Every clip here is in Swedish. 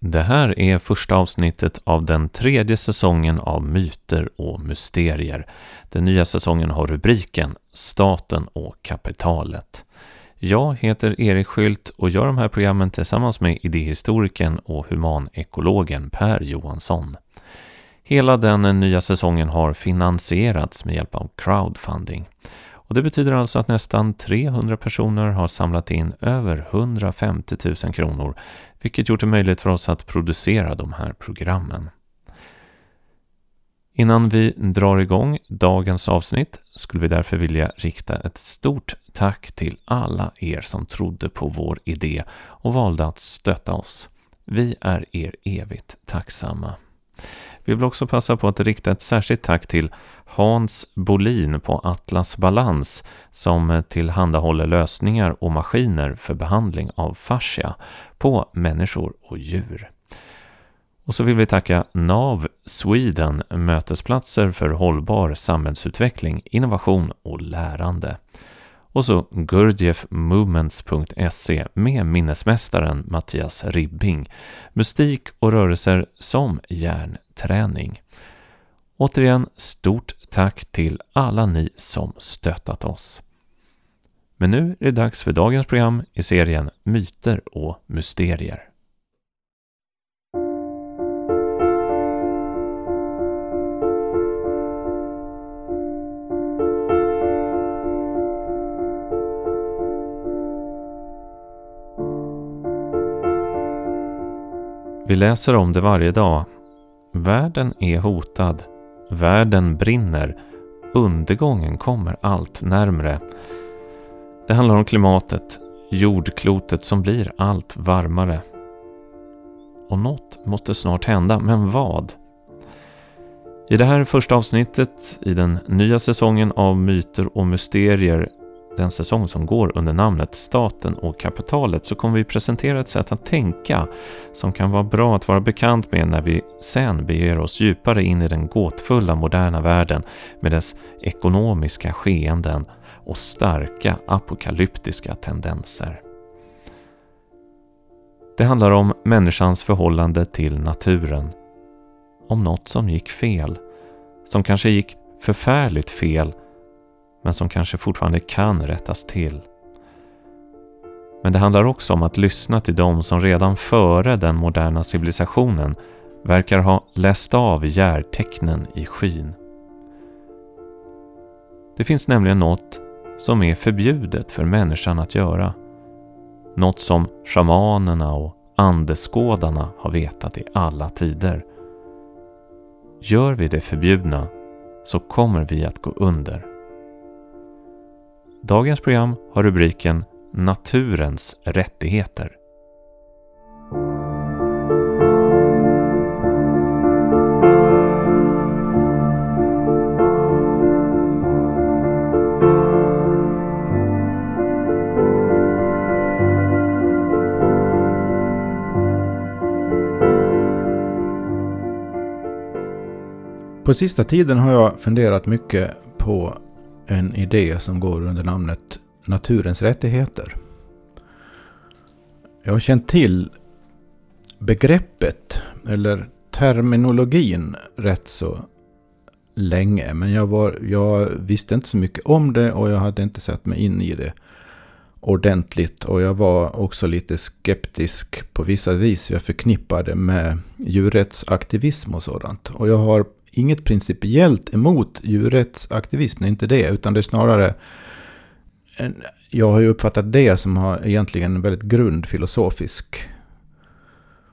Det här är första avsnittet av den tredje säsongen av Myter och mysterier. Den nya säsongen har rubriken Staten och kapitalet. Jag heter Erik Skylt och gör de här programmen tillsammans med idéhistorikern och humanekologen Per Johansson. Hela den nya säsongen har finansierats med hjälp av crowdfunding. Och det betyder alltså att nästan 300 personer har samlat in över 150 000 kronor, vilket gjort det möjligt för oss att producera de här programmen. Innan vi drar igång dagens avsnitt skulle vi därför vilja rikta ett stort tack till alla er som trodde på vår idé och valde att stötta oss. Vi är er evigt tacksamma. Vi vill också passa på att rikta ett särskilt tack till Hans Bolin på Atlas Balans som tillhandahåller lösningar och maskiner för behandling av fascia på människor och djur. Och så vill vi tacka NAV Sweden, mötesplatser för hållbar samhällsutveckling, innovation och lärande. Och så gurdjefmovements.se med minnesmästaren Mattias Ribbing, mystik och rörelser som hjärnträning. Återigen, stort tack till alla ni som stöttat oss. Men nu är det dags för dagens program i serien Myter och mysterier. Vi läser om det varje dag. Världen är hotad. Världen brinner. Undergången kommer allt närmre. Det handlar om klimatet, jordklotet som blir allt varmare. Och något måste snart hända, men vad? I det här första avsnittet i den nya säsongen av Myter och Mysterier den säsong som går under namnet Staten och kapitalet så kommer vi presentera ett sätt att tänka som kan vara bra att vara bekant med när vi sen beger oss djupare in i den gåtfulla moderna världen med dess ekonomiska skeenden och starka apokalyptiska tendenser. Det handlar om människans förhållande till naturen. Om något som gick fel. Som kanske gick förfärligt fel men som kanske fortfarande kan rättas till. Men det handlar också om att lyssna till dem som redan före den moderna civilisationen verkar ha läst av järtecknen i skyn. Det finns nämligen något som är förbjudet för människan att göra. Något som shamanerna och andeskådarna har vetat i alla tider. Gör vi det förbjudna så kommer vi att gå under. Dagens program har rubriken Naturens rättigheter. På sista tiden har jag funderat mycket på en idé som går under namnet Naturens rättigheter. Jag har känt till begreppet eller terminologin rätt så länge. Men jag, var, jag visste inte så mycket om det och jag hade inte satt mig in i det ordentligt. Och jag var också lite skeptisk på vissa vis. Jag förknippade med djurrättsaktivism och sådant. Och jag har inget principiellt emot djurrättsaktivism, det är inte det, utan det är snarare en, jag har ju uppfattat det som har egentligen en väldigt grundfilosofisk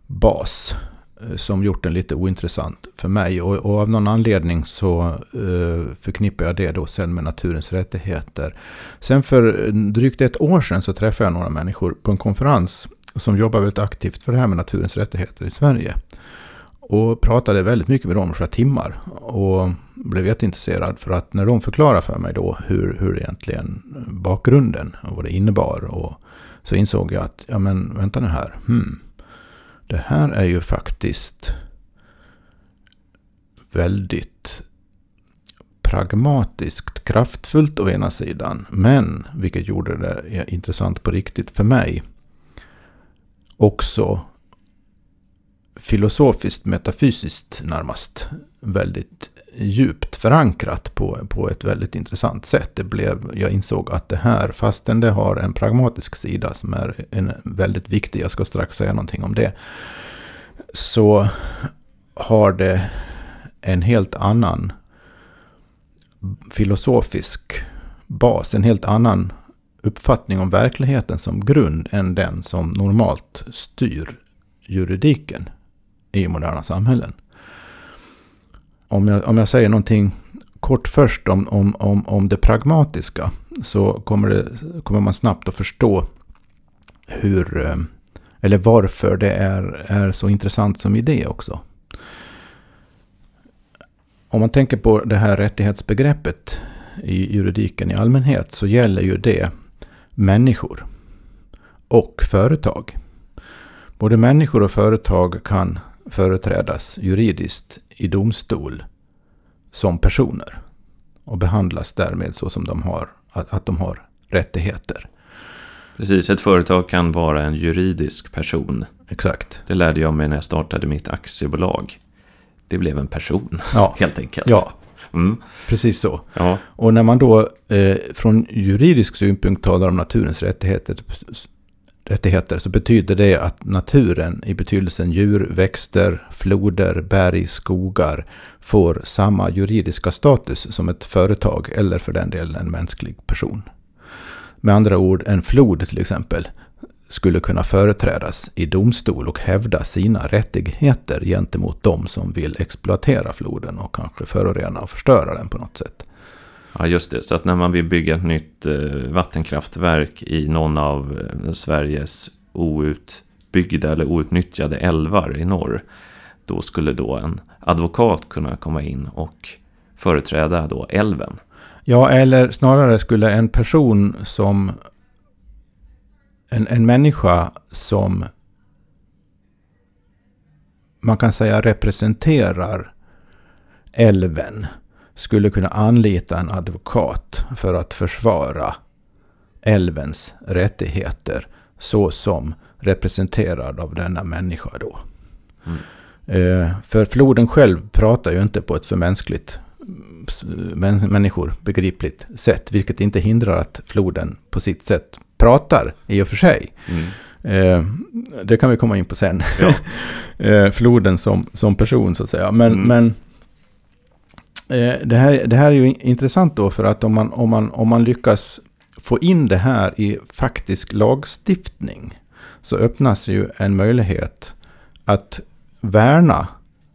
bas eh, som gjort den lite ointressant för mig. Och, och av någon anledning så uh, förknippar jag det då sen med naturens rättigheter. Sen för eh, drygt ett år sedan så träffade jag några människor på en konferens som jobbar väldigt aktivt för det här med naturens rättigheter i Sverige. Och pratade väldigt mycket med dem flera timmar. Och blev jätteintresserad för att när de förklarade för mig då hur, hur egentligen bakgrunden och vad det innebar. Och så insåg jag att, ja men vänta nu här. Hmm, det här är ju faktiskt väldigt pragmatiskt, kraftfullt å ena sidan. Men, vilket gjorde det intressant på riktigt för mig, också filosofiskt, metafysiskt närmast väldigt djupt förankrat på, på ett väldigt intressant sätt. Det blev, jag insåg att det här, fastän det har en pragmatisk sida som är en väldigt viktig, jag ska strax säga någonting om det, så har det en helt annan filosofisk bas, en helt annan uppfattning om verkligheten som grund än den som normalt styr juridiken i moderna samhällen. Om jag, om jag säger någonting kort först om, om, om, om det pragmatiska så kommer, det, kommer man snabbt att förstå hur, eh, eller varför det är, är så intressant som idé också. Om man tänker på det här rättighetsbegreppet i juridiken i allmänhet så gäller ju det människor och företag. Både människor och företag kan företrädas juridiskt i domstol som personer och behandlas därmed så som de har, att, att de har rättigheter. Precis, ett företag kan vara en juridisk person. Exakt. Det lärde jag mig när jag startade mitt aktiebolag. Det blev en person, ja. helt enkelt. Ja, mm. precis så. Ja. Och när man då eh, från juridisk synpunkt talar om naturens rättigheter rättigheter så betyder det att naturen i betydelsen djur, växter, floder, berg, skogar får samma juridiska status som ett företag eller för den delen en mänsklig person. Med andra ord, en flod till exempel skulle kunna företrädas i domstol och hävda sina rättigheter gentemot de som vill exploatera floden och kanske förorena och förstöra den på något sätt. Ja, just det. Så att när man vill bygga ett nytt eh, vattenkraftverk i någon av eh, Sveriges outbyggda eller outnyttjade älvar i norr. Då skulle då en advokat kunna komma in och företräda då älven. Ja, eller snarare skulle en person som... En, en människa som man kan säga representerar älven skulle kunna anlita en advokat för att försvara älvens rättigheter så som representerad av denna människa då. Mm. Eh, för floden själv pratar ju inte på ett för mänskligt människor begripligt sätt, vilket inte hindrar att floden på sitt sätt pratar i och för sig. Mm. Eh, det kan vi komma in på sen. Ja. eh, floden som, som person så att säga. Men, mm. men Eh, det, här, det här är ju intressant då för att om man, om, man, om man lyckas få in det här i faktisk lagstiftning så öppnas ju en möjlighet att värna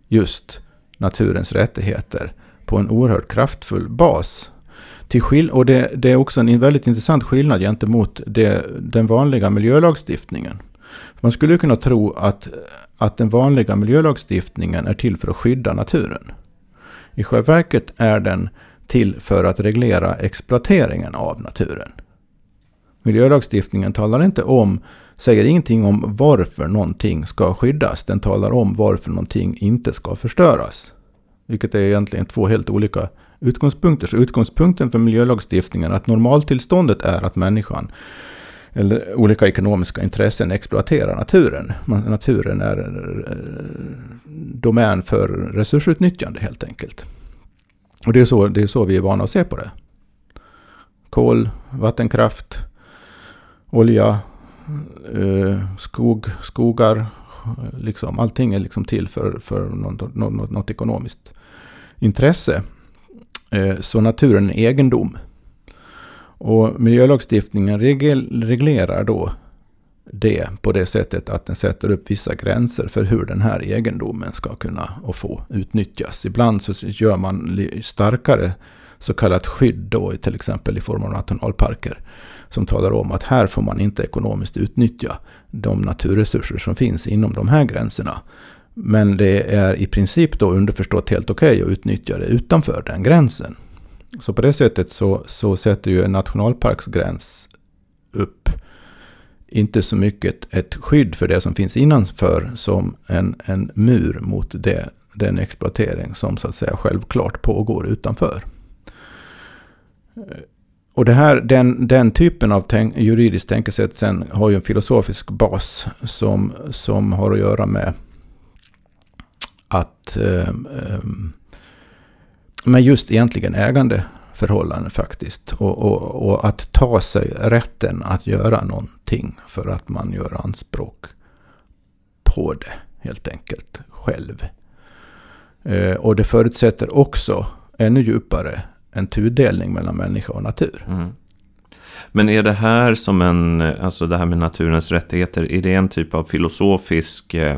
just naturens rättigheter på en oerhört kraftfull bas. Till skill och det, det är också en väldigt intressant skillnad gentemot det, den vanliga miljölagstiftningen. Man skulle kunna tro att, att den vanliga miljölagstiftningen är till för att skydda naturen. I själva verket är den till för att reglera exploateringen av naturen. Miljölagstiftningen talar inte om, säger ingenting om varför någonting ska skyddas. Den talar om varför någonting inte ska förstöras. Vilket är egentligen två helt olika utgångspunkter. Så utgångspunkten för miljölagstiftningen är att normaltillståndet är att människan eller olika ekonomiska intressen exploaterar naturen. Naturen är eh, domän för resursutnyttjande helt enkelt. Och det är, så, det är så vi är vana att se på det. Kol, vattenkraft, olja, eh, skog, skogar. Liksom, allting är liksom till för, för något, något, något ekonomiskt intresse. Eh, så naturen är egendom. Och miljölagstiftningen reglerar då det på det sättet att den sätter upp vissa gränser för hur den här egendomen ska kunna och få utnyttjas. Ibland så gör man starkare så kallat skydd då, till exempel i form av nationalparker. Som talar om att här får man inte ekonomiskt utnyttja de naturresurser som finns inom de här gränserna. Men det är i princip då underförstått helt okej okay att utnyttja det utanför den gränsen. Så på det sättet så, så sätter ju en nationalparksgräns upp inte så mycket ett skydd för det som finns innanför som en, en mur mot det, den exploatering som så att säga självklart pågår utanför. Och det här, den, den typen av tänk, juridiskt tänkesätt sen har ju en filosofisk bas som, som har att göra med att eh, eh, men just egentligen ägande. Förhållanden faktiskt. Och, och, och, att ta sig rätten att göra någonting för att man gör anspråk på det helt enkelt själv. Eh, och det förutsätter också ännu djupare en tudelning mellan människa och natur. Mm. Men är det här som en, alltså det här med naturens rättigheter, är det en typ av filosofisk eh,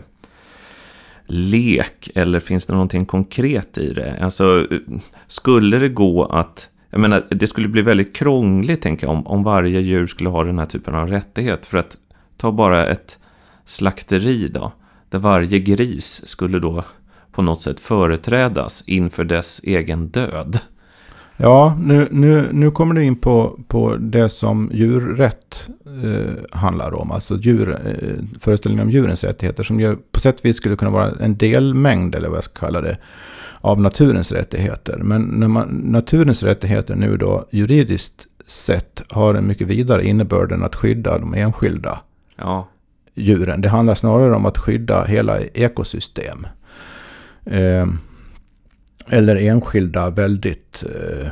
lek eller finns det någonting konkret i det? Alltså, eh, skulle det gå att, jag menar, det skulle bli väldigt krångligt tänker jag om, om varje djur skulle ha den här typen av rättighet. För att ta bara ett slakteri då, där varje gris skulle då på något sätt företrädas inför dess egen död. Ja, nu, nu, nu kommer du in på, på det som djurrätt eh, handlar om. Alltså djur, eh, föreställningen om djurens rättigheter. Som ju på sätt och vis skulle kunna vara en delmängd, eller vad jag ska kalla det, av naturens rättigheter. Men när man, naturens rättigheter nu då juridiskt sett har en mycket vidare innebörd än att skydda de enskilda ja. djuren. Det handlar snarare om att skydda hela ekosystem. Eh, eller enskilda väldigt... Eh,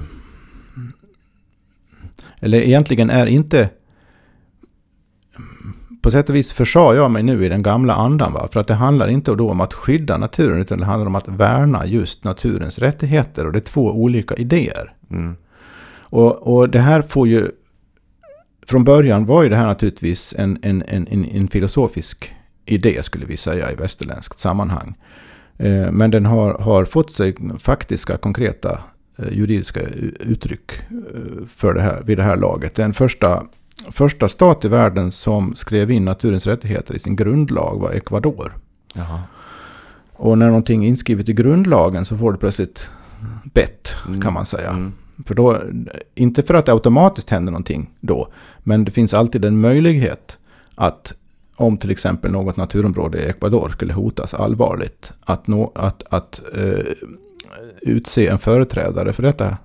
eller egentligen är inte... På sätt och vis försade jag mig nu i den gamla andan. Va? För att det handlar inte då om att skydda naturen utan det handlar om att värna just naturens rättigheter. Och det är två olika idéer. Mm. Och, och det här får ju... Från början var ju det här naturligtvis en, en, en, en filosofisk idé skulle vi säga i västerländskt sammanhang. Eh, men den har, har fått sig faktiska, konkreta eh, juridiska uttryck eh, för det här, vid det här laget. Den första, första stat i världen som skrev in naturens rättigheter i sin grundlag var Ecuador. Jaha. Och när någonting är inskrivet i grundlagen så får det plötsligt bett, mm. kan man säga. Mm. För då, inte för att det automatiskt händer någonting då, men det finns alltid en möjlighet att om till exempel något naturområde i Ecuador skulle hotas allvarligt, att, nå, att, att uh, utse en företrädare för detta,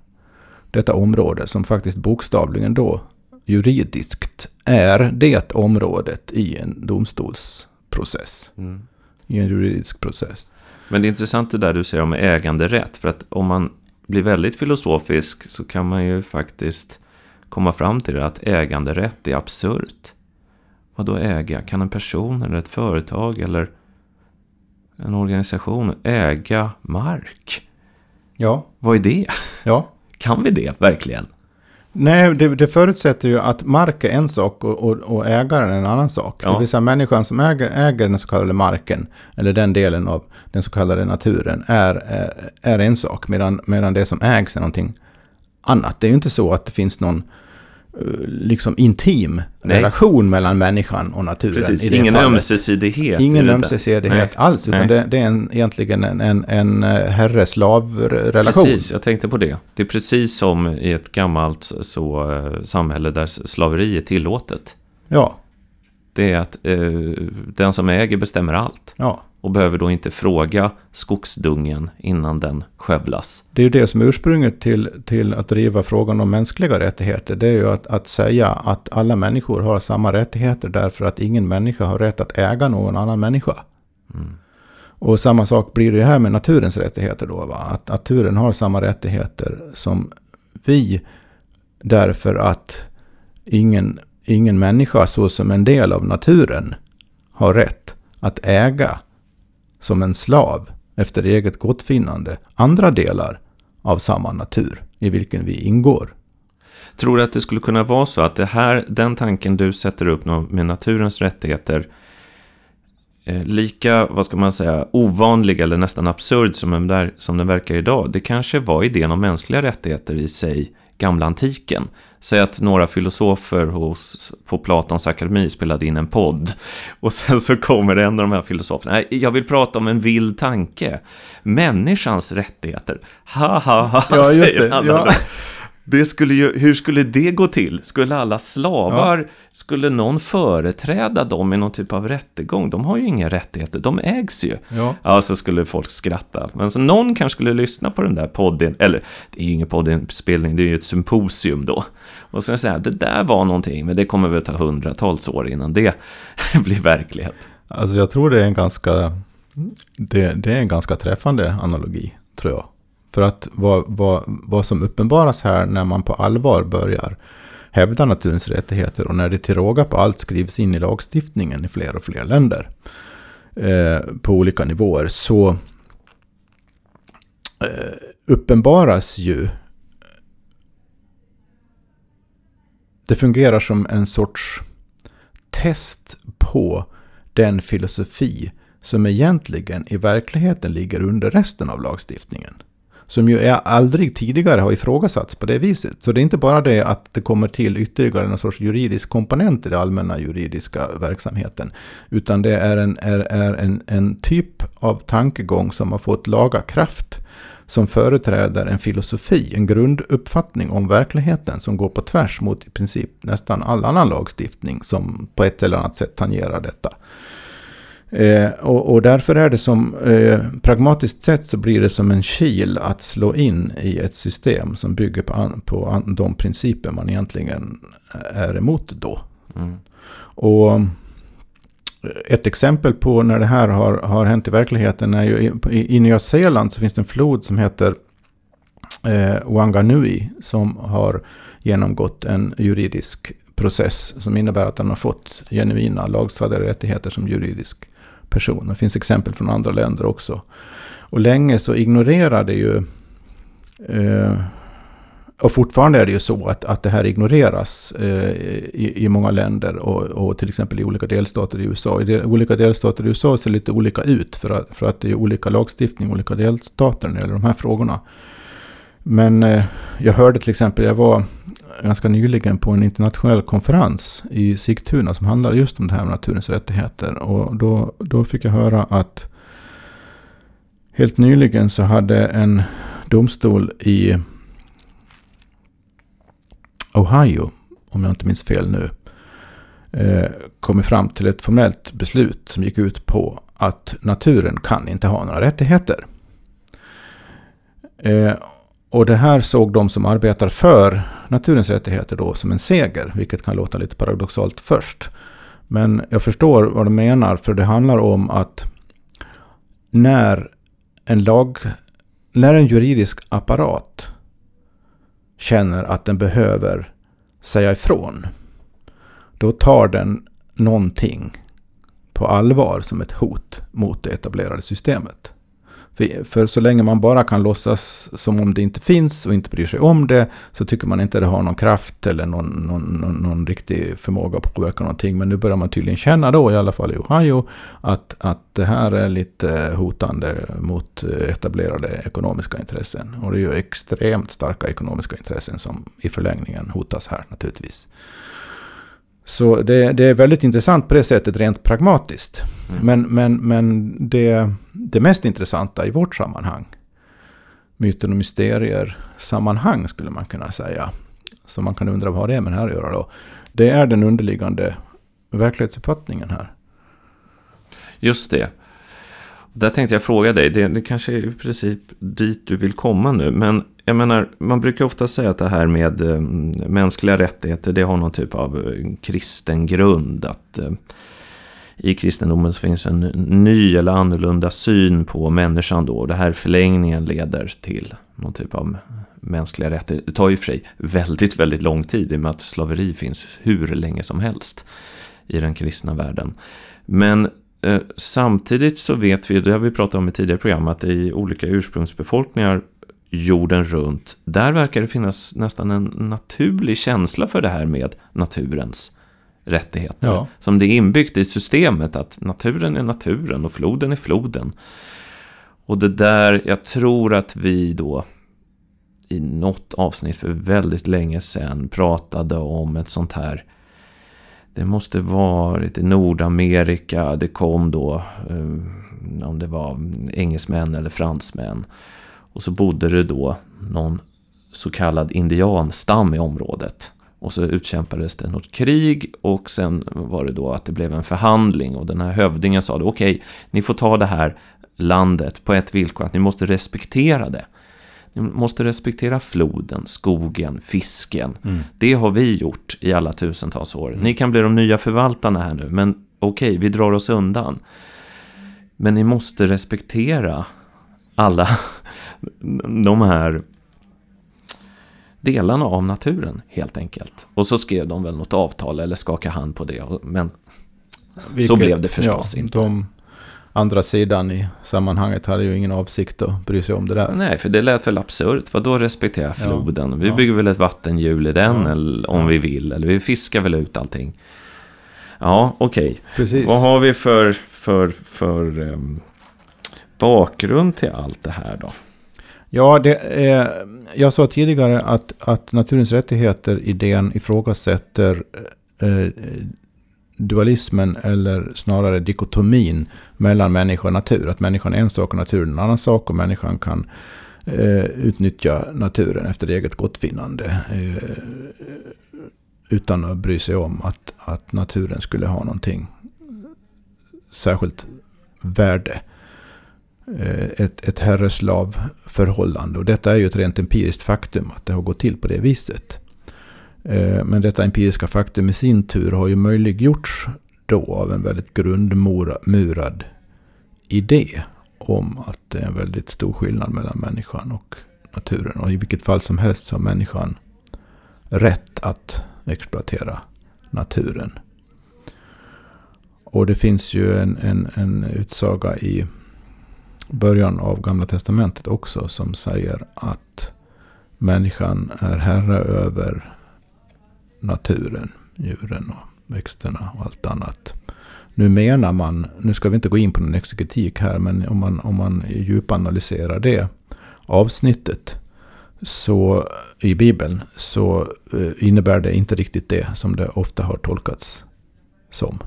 detta område som faktiskt bokstavligen då juridiskt är det området i en domstolsprocess. Mm. I en juridisk process. Men det är intressant det där du säger om äganderätt. För att om man blir väldigt filosofisk så kan man ju faktiskt komma fram till att äganderätt är absurt. Vad då äga? Kan en person eller ett företag eller en organisation äga mark? Ja. Vad är det? Ja. Kan vi det verkligen? Nej, det, det förutsätter ju att mark är en sak och, och, och ägaren är en annan sak. Ja. Det vill säga människan som äger, äger den så kallade marken, eller den delen av den så kallade naturen, är, är, är en sak. Medan, medan det som ägs är någonting annat. Det är ju inte så att det finns någon liksom intim Nej. relation mellan människan och naturen. Precis, ingen fallet. ömsesidighet. Ingen ömsesidighet Nej. alls, utan det, det, är en, egentligen en, en, en eh, herre-slav-relation. Precis, jag tänkte på det. Det är precis som i ett gammalt så, eh, samhälle där slaveri är tillåtet. Ja. Det är att eh, den som äger bestämmer allt. Ja och behöver då inte fråga skogsdungen innan den skövlas. Det är ju det som är ursprunget till, till att driva frågan om mänskliga rättigheter. Det är ju att, att säga att alla människor har samma rättigheter därför att ingen människa har rätt att äga någon annan människa. Mm. Och samma sak blir det här med naturens rättigheter då. Va? Att naturen har samma rättigheter som vi. Därför att ingen, ingen människa så som en del av naturen har rätt att äga som en slav efter eget gottfinnande andra delar av samma natur i vilken vi ingår. Tror du att det skulle kunna vara så att det här, den tanken du sätter upp med naturens rättigheter eh, lika, vad ska man säga, ovanlig eller nästan absurd som den, där, som den verkar idag. Det kanske var idén om mänskliga rättigheter i sig gamla antiken. Säg att några filosofer hos, på Platons akademi spelade in en podd. Och sen så kommer en av de här filosoferna. Jag vill prata om en vild tanke. Människans rättigheter. Ha ha ha, ja, säger han. Ja. Det skulle ju, hur skulle det gå till? Skulle alla slavar, ja. skulle någon företräda dem i någon typ av rättegång? De har ju inga rättigheter, de ägs ju. Ja, ja så skulle folk skratta. Men så någon kanske skulle lyssna på den där podden, eller det är ju ingen poddinspelning, det är ju ett symposium då. Och sen säga, det där var någonting, men det kommer väl ta hundratals år innan det blir verklighet. Alltså jag tror det är en ganska Det, det är en ganska träffande analogi, tror jag. För att vad, vad, vad som uppenbaras här när man på allvar börjar hävda naturens rättigheter och när det till råga på allt skrivs in i lagstiftningen i fler och fler länder eh, på olika nivåer så eh, uppenbaras ju det fungerar som en sorts test på den filosofi som egentligen i verkligheten ligger under resten av lagstiftningen. Som ju är aldrig tidigare har ifrågasatts på det viset. Så det är inte bara det att det kommer till ytterligare någon sorts juridisk komponent i den allmänna juridiska verksamheten. Utan det är en, är, är en, en typ av tankegång som har fått laga kraft som företräder en filosofi, en grunduppfattning om verkligheten som går på tvärs mot i princip nästan all annan lagstiftning som på ett eller annat sätt tangerar detta. Eh, och, och, därför är det som, eh, pragmatiskt sett så blir det som en kil att slå in i ett system som bygger på, an, på an, de principer man egentligen är emot då. Mm. Och ett exempel på när det här har, har hänt i verkligheten är ju i, i Nya Zeeland så finns det en flod som heter eh, Wanganui som har genomgått en juridisk process som innebär att den har fått genuina lagstadgade rättigheter som juridisk person. Det finns exempel från andra länder också. Och länge så ignorerade ju eh, och fortfarande är det ju så att, att det här ignoreras eh, i, i många länder och, och till exempel i olika delstater i USA. I de, olika delstater i USA ser lite olika ut för att, för att det är olika lagstiftning i olika delstater när det gäller de här frågorna. Men eh, jag hörde till exempel, jag var ganska nyligen på en internationell konferens i Sigtuna som handlade just om det här med naturens rättigheter. Och då, då fick jag höra att helt nyligen så hade en domstol i Ohio, om jag inte minns fel nu, eh, kommit fram till ett formellt beslut som gick ut på att naturen kan inte ha några rättigheter. Eh, och det här såg de som arbetar för naturens rättigheter då som en seger, vilket kan låta lite paradoxalt först. Men jag förstår vad de menar, för det handlar om att när en lag, när en juridisk apparat känner att den behöver säga ifrån, då tar den någonting på allvar som ett hot mot det etablerade systemet. För, för, så länge man bara kan låtsas som om det inte finns och inte bryr sig om det så tycker man inte det har någon kraft eller någon, någon, någon, någon riktig förmåga att påverka någonting. Men nu börjar man tydligen känna då, i alla fall i Ohio, att, att det här är lite hotande mot etablerade ekonomiska intressen. Och det är ju extremt starka ekonomiska intressen som i förlängningen hotas här naturligtvis. Så det, det, är väldigt intressant på det sättet rent pragmatiskt. Mm. Men, men, men det, det mest intressanta i vårt sammanhang, myten och mysterier sammanhang skulle man kunna säga, så man kan undra vad det med det här att göra då, det är den underliggande verklighetsuppfattningen här. Just det. Där tänkte jag fråga dig, det, det kanske är i princip dit du vill komma nu, men jag menar, man brukar ofta säga att det här med eh, mänskliga rättigheter, det har någon typ av eh, kristen grund. Att eh, i kristendomen så finns en ny eller annorlunda syn på människan då. Och det här förlängningen leder till någon typ av mänskliga rättigheter. Det tar ju för sig väldigt, väldigt lång tid i och med att slaveri finns hur länge som helst i den kristna världen. Men samtidigt så vet vi, det har vi pratat om i tidigare program, att i olika ursprungsbefolkningar jorden runt, där verkar det finnas nästan en naturlig känsla för det här med naturens rättigheter. Ja. Som det är inbyggt i systemet att naturen är naturen och floden är floden. Och det där, jag tror att vi då i något avsnitt för väldigt länge sedan pratade om ett sånt här det måste varit i Nordamerika, det kom då, eh, om det var engelsmän eller fransmän. Och så bodde det då någon så kallad indianstam i området. Och så utkämpades det något krig och sen var det då att det blev en förhandling och den här hövdingen sa då okej, ni får ta det här landet på ett villkor att ni måste respektera det. Ni måste respektera floden, skogen, fisken. Mm. Det har vi gjort i alla tusentals år. Mm. Ni kan bli de nya förvaltarna här nu, men okej, okay, vi drar oss undan. Men ni måste respektera alla de här delarna av naturen helt enkelt. Och så skrev de väl något avtal eller skakade hand på det. Men Vilket, så blev det förstås ja, inte. De andra sidan i sammanhanget hade ju ingen avsikt att bry sig om det där. Nej, för det lät väl absurt. Vad då respektera floden? Ja, vi ja. bygger väl ett vattenhjul i den ja. eller, om vi vill. Eller vi fiskar väl ut allting. Ja, okej. Okay. Vad har vi för, för, för um, bakgrund till allt det här då? Ja, det är, jag sa tidigare att, att naturens rättigheter, idén ifrågasätter eh, dualismen eller snarare dikotomin mellan människa och natur. Att människan är en sak och naturen en annan sak och människan kan eh, utnyttja naturen efter eget gottfinnande. Eh, utan att bry sig om att, att naturen skulle ha någonting särskilt värde. Eh, ett, ett herreslavförhållande. Och detta är ju ett rent empiriskt faktum att det har gått till på det viset. Eh, men detta empiriska faktum i sin tur har ju möjliggjorts då av en väldigt grundmurad idé om att det är en väldigt stor skillnad mellan människan och naturen. Och i vilket fall som helst så har människan rätt att exploatera naturen. Och det finns ju en, en, en utsaga i början av Gamla Testamentet också som säger att människan är herre över naturen, djuren och växterna och allt annat. Nu menar man, nu ska vi inte gå in på någon exekutik här, men om man, om man djupanalyserar det avsnittet så, i Bibeln så eh, innebär det inte riktigt det som det ofta har tolkats som.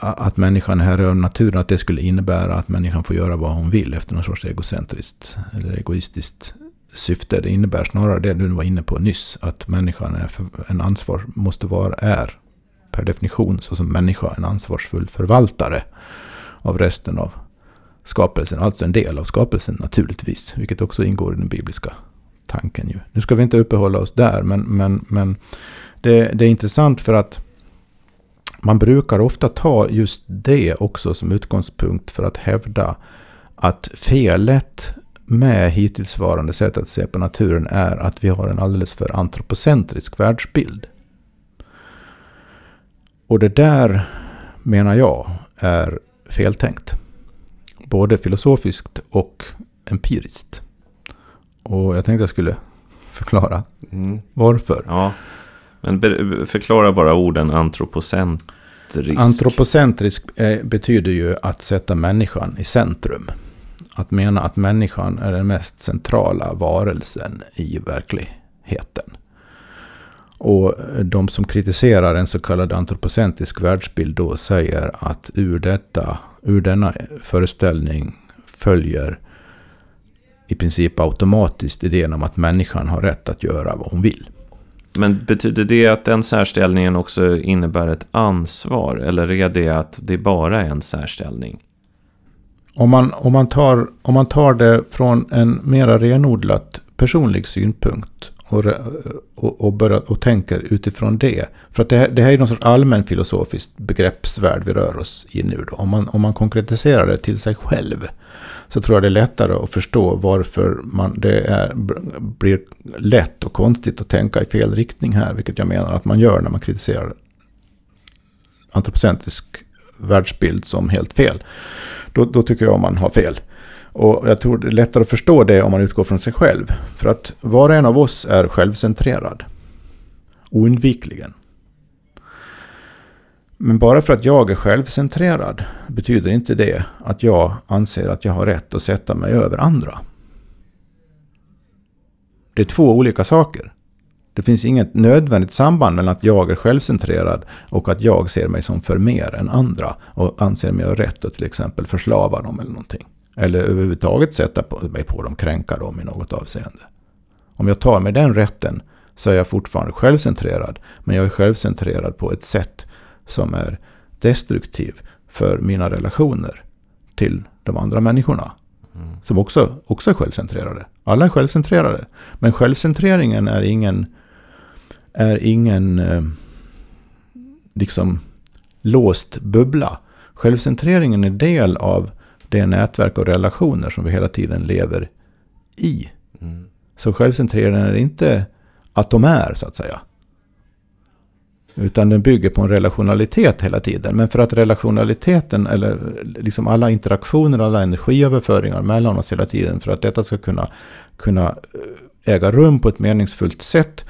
Att människan är herre över naturen, att det skulle innebära att människan får göra vad hon vill efter någon sorts egocentriskt eller egoistiskt syfte. Det innebär snarare det du var inne på nyss. Att människan är en ansvar, måste vara, är per definition såsom människa en ansvarsfull förvaltare av resten av skapelsen. Alltså en del av skapelsen naturligtvis. Vilket också ingår i den bibliska tanken. Ju. Nu ska vi inte uppehålla oss där. Men, men, men det, det är intressant för att man brukar ofta ta just det också som utgångspunkt för att hävda att felet med hittillsvarande sätt att se på naturen är att vi har en alldeles för antropocentrisk världsbild. Och det där menar jag är feltänkt. Både filosofiskt och empiriskt. Och jag tänkte jag skulle förklara mm. varför. Ja, men förklara bara orden antropocentrisk. Antropocentrisk eh, betyder ju att sätta människan i centrum att mena att människan är den mest centrala varelsen i verkligheten. Och de som kritiserar en så kallad antropocentrisk världsbild då säger att ur, detta, ur denna föreställning följer i princip automatiskt idén om att människan har rätt att göra vad hon vill. Men betyder det att den särställningen också innebär ett ansvar? Eller är det att det bara är en särställning? Om man, om, man tar, om man tar det från en mera renodlat personlig synpunkt och, och, och, börjar, och tänker utifrån det. För att det här, det här är någon sorts allmänfilosofiskt begreppsvärld vi rör oss i nu. Då. Om, man, om man konkretiserar det till sig själv så tror jag det är lättare att förstå varför man, det är, blir lätt och konstigt att tänka i fel riktning här. Vilket jag menar att man gör när man kritiserar antropocentrisk världsbild som helt fel då, då tycker jag man har fel. Och jag tror det är lättare att förstå det om man utgår från sig själv. För att var och en av oss är självcentrerad. Oundvikligen. Men bara för att jag är självcentrerad betyder inte det att jag anser att jag har rätt att sätta mig över andra. Det är två olika saker. Det finns inget nödvändigt samband mellan att jag är självcentrerad och att jag ser mig som för mer än andra och anser mig ha rätt att till exempel förslava dem eller någonting. Eller överhuvudtaget sätta mig på dem, kränka dem i något avseende. Om jag tar mig den rätten så är jag fortfarande självcentrerad. Men jag är självcentrerad på ett sätt som är destruktiv för mina relationer till de andra människorna. Mm. Som också, också är självcentrerade. Alla är självcentrerade. Men självcentreringen är ingen är ingen eh, liksom låst bubbla. Självcentreringen är del av det nätverk och relationer som vi hela tiden lever i. Mm. Så självcentreringen är inte att de är, så att säga. Utan den bygger på en relationalitet hela tiden. Men för att relationaliteten, eller liksom alla interaktioner, alla energiöverföringar mellan oss hela tiden, för att detta ska kunna, kunna eh, äga rum på ett meningsfullt sätt,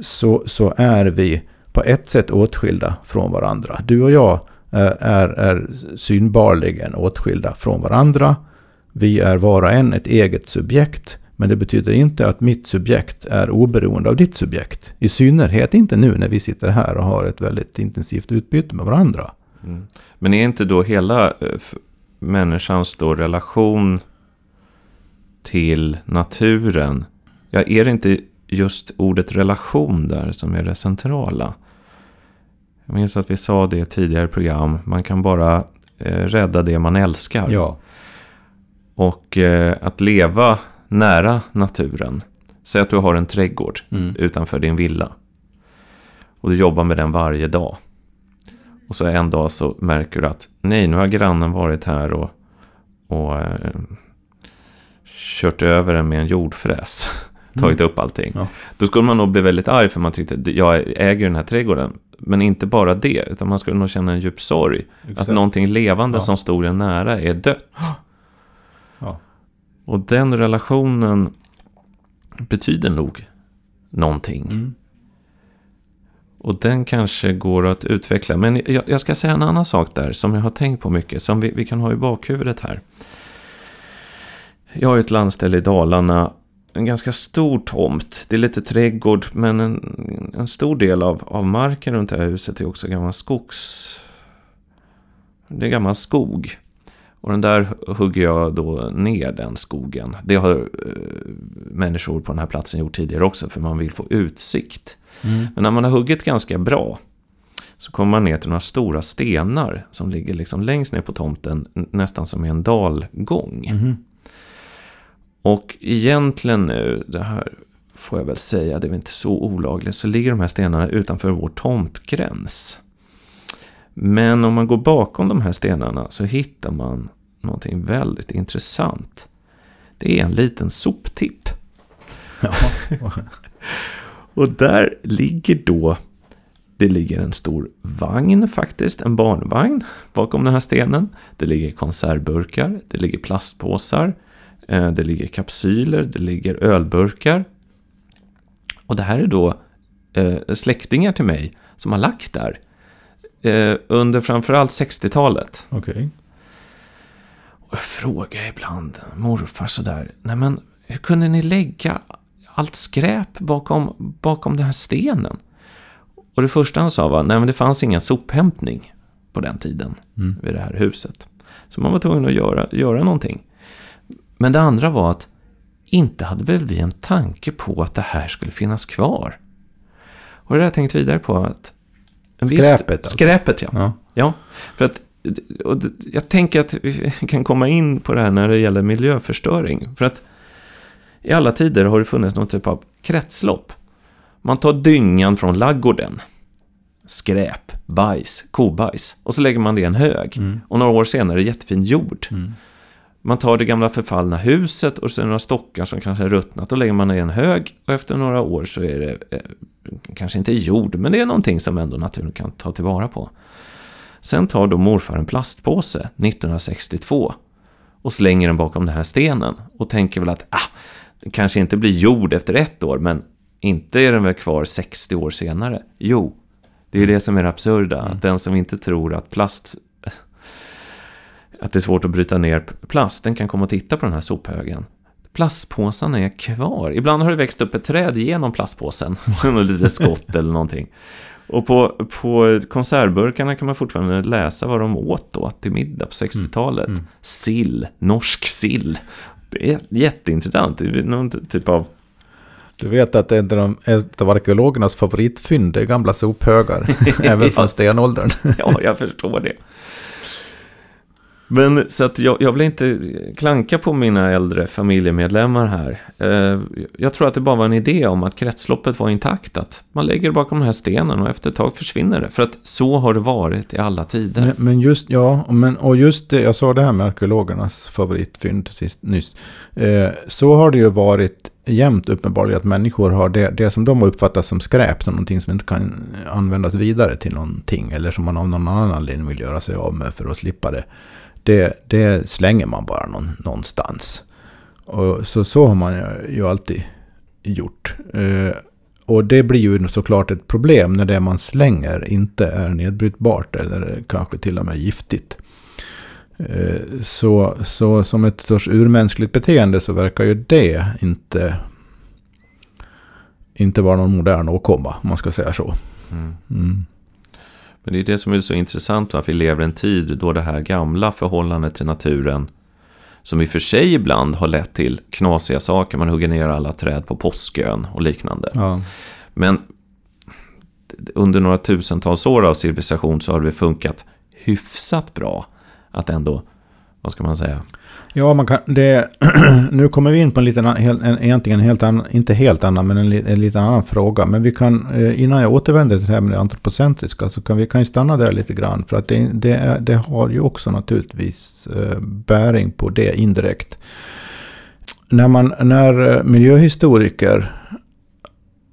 så, så är vi på ett sätt åtskilda från varandra. Du och jag är, är, är synbarligen åtskilda från varandra. Vi är var och en ett eget subjekt. Men det betyder inte att mitt subjekt är oberoende av ditt subjekt. I synnerhet inte nu när vi sitter här och har ett väldigt intensivt utbyte med varandra. Mm. Men är inte då hela eh, människans då relation till naturen, ja, är det inte just ordet relation där som är det centrala? Jag minns att vi sa det i tidigare program, man kan bara eh, rädda det man älskar. Ja. Och eh, att leva nära naturen. Säg att du har en trädgård Mm. utanför din villa. Och du jobbar med den varje dag. Och så en dag så märker du att nej, nu har grannen varit här och, och eh, kört över den med en jordfräs. Tagit upp allting. Ja. Då skulle man nog bli väldigt arg för man tyckte jag äger den här trädgården. Men inte bara det, utan man skulle nog känna en djup sorg. Att Exakt. någonting levande Ja. som stod en nära är dött. Ja. Och den relationen betyder nog någonting. Mm. Och den kanske går att utveckla. Men jag, jag ska säga en annan sak där som jag har tänkt på mycket. Som vi, vi kan ha i bakhuvudet här. Jag har ett landställe i Dalarna. En ganska stor tomt. Det är lite trädgård. Men en, en stor del av, av marken runt det här huset är också gammal skogs... Det är gammal skog. Och den där hugger jag då ner den skogen. Det har eh, människor på den här platsen gjort tidigare också för man vill få utsikt. Mm. Men när man har huggit ganska bra så kommer man ner till några stora stenar som ligger liksom längst ner på tomten nästan som i en dalgång. Mhm. Och egentligen nu, det här får jag väl säga, det är väl inte så olagligt, så ligger de här stenarna utanför vår tomtgräns. Men om man går bakom de här stenarna så hittar man någonting väldigt intressant. Det är en liten soptipp. Ja. Och där ligger då, det ligger en stor vagn faktiskt, en barnvagn bakom den här stenen. Det ligger konservburkar, det ligger plastpåsar, det ligger kapsyler, det ligger ölburkar. Och det här är då eh, släktingar till mig som har lagt där eh, under framförallt 60-talet. Okej. Och jag frågar ibland morfar sådär, nej men hur kunde ni lägga allt skräp bakom, bakom den här stenen? Och det första han sa var, nej men det fanns ingen sophämtning på den tiden Mm. vid det här huset. Så man var tvungen att göra, göra någonting. Men det andra var att inte hade väl vi en tanke på att det här skulle finnas kvar. Och det har jag tänkt vidare på att... Skräpet alltså. Skräpet, ja. Ja. Ja, för att och jag tänker att vi kan komma in på det här när det gäller miljöförstöring. För att i alla tider har det funnits någon typ av kretslopp. Man tar dyngan från laggården, skräp, bajs, kobajs och så lägger man det i en hög. Mm. Och några år senare jättefin jord. Mm. Man tar det gamla förfallna huset och det några stockar som kanske är ruttnat. Då lägger man i en hög och efter några år så är det eh, kanske inte jord, men det är någonting som ändå naturen kan ta tillvara på. Sen tar då morfar en plastpåse 1962 och slänger den bakom den här stenen och tänker väl att ah, det kanske inte blir jord efter ett år, men inte är den väl kvar 60 år senare. Jo, det är det som är det absurda, att den som inte tror att plast att det är svårt att bryta ner plast, den kan komma och titta på den här sophögen. Plastpåsarna är kvar. Ibland har det växt upp ett träd genom plastpåsen. Något litet skott eller någonting. Och på, på konservburkarna kan man fortfarande läsa vad de åt då till middag på 60-talet. Mm. Sill, norsk sill. Det är jätteintressant. Det är någon typ av... Du vet att ett av, ett av arkeologernas favoritfynd är gamla sophögar. även från stenåldern. Ja, jag förstår det. Men så att jag, jag vill inte klanka på mina äldre familjemedlemmar här. Eh, jag tror att det bara var en idé om att kretsloppet var intakt. Att man lägger det bakom den här stenen och efter ett tag försvinner det. För att så har det varit i alla tider. Men, men just, ja, men, och just det, jag sa det här med arkeologernas favoritfynd sist, nyss. Eh, så har det ju varit jämt uppenbarligen att människor har det, det som de har uppfattat som skräp, som någonting som inte kan användas vidare till någonting. Eller som man av någon annan anledning vill göra sig av med för att slippa det det, det slänger man bara någon, någonstans. Och så, så har man ju alltid gjort. Eh, och det blir ju såklart ett problem när det man slänger inte är nedbrytbart eller kanske till och med giftigt. Eh, så, så som ett sorts urmänskligt beteende så verkar ju det inte, inte vara någon modern åkomma, om man ska säga så. Mm. Mm. Men det är det som är så intressant, att vi lever i en tid då det här gamla förhållandet till naturen, som i och för sig ibland har lett till knasiga saker, man hugger ner alla träd på Påskön och liknande. Ja. Men under några tusentals år av civilisation så har det funkat hyfsat bra att ändå, vad ska man säga, Ja, man kan, det, nu kommer vi in på en liten, en, egentligen en helt annan, inte helt annan, men en, en liten annan fråga. Men vi kan, eh, innan jag återvänder till det här med det antropocentriska, så kan vi kan stanna där lite grann. För att det, det, är, det har ju också naturligtvis eh, bäring på det indirekt. När, man, när eh, miljöhistoriker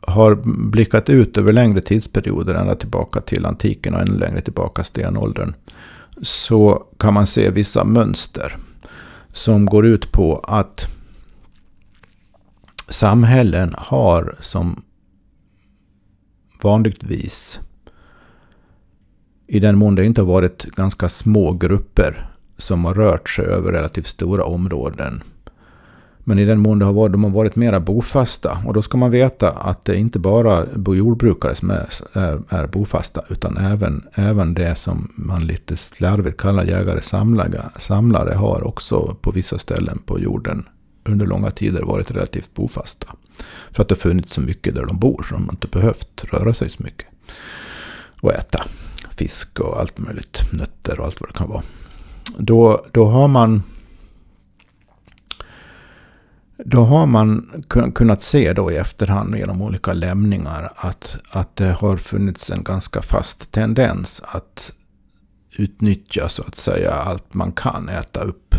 har blickat ut över längre tidsperioder, ända tillbaka till antiken och ännu längre tillbaka stenåldern, så kan man se vissa mönster som går ut på att samhällen har som vanligtvis i den mån det inte har varit ganska små grupper som har rört sig över relativt stora områden men i den mån det har varit, de har varit mera bofasta. Och då ska man veta att det inte bara jordbrukare som är, är, är bofasta. Utan även, även det som man lite slarvigt kallar jägare samlare, samlare har också på vissa ställen på jorden under långa tider varit relativt bofasta. För att det funnits så mycket där de bor så de har inte behövt röra sig så mycket. Och äta fisk och allt möjligt. Nötter och allt vad det kan vara. Då, då har man då har man kunnat se då i efterhand genom olika lämningar att, att det har funnits en ganska fast tendens att utnyttja så att säga allt man kan äta upp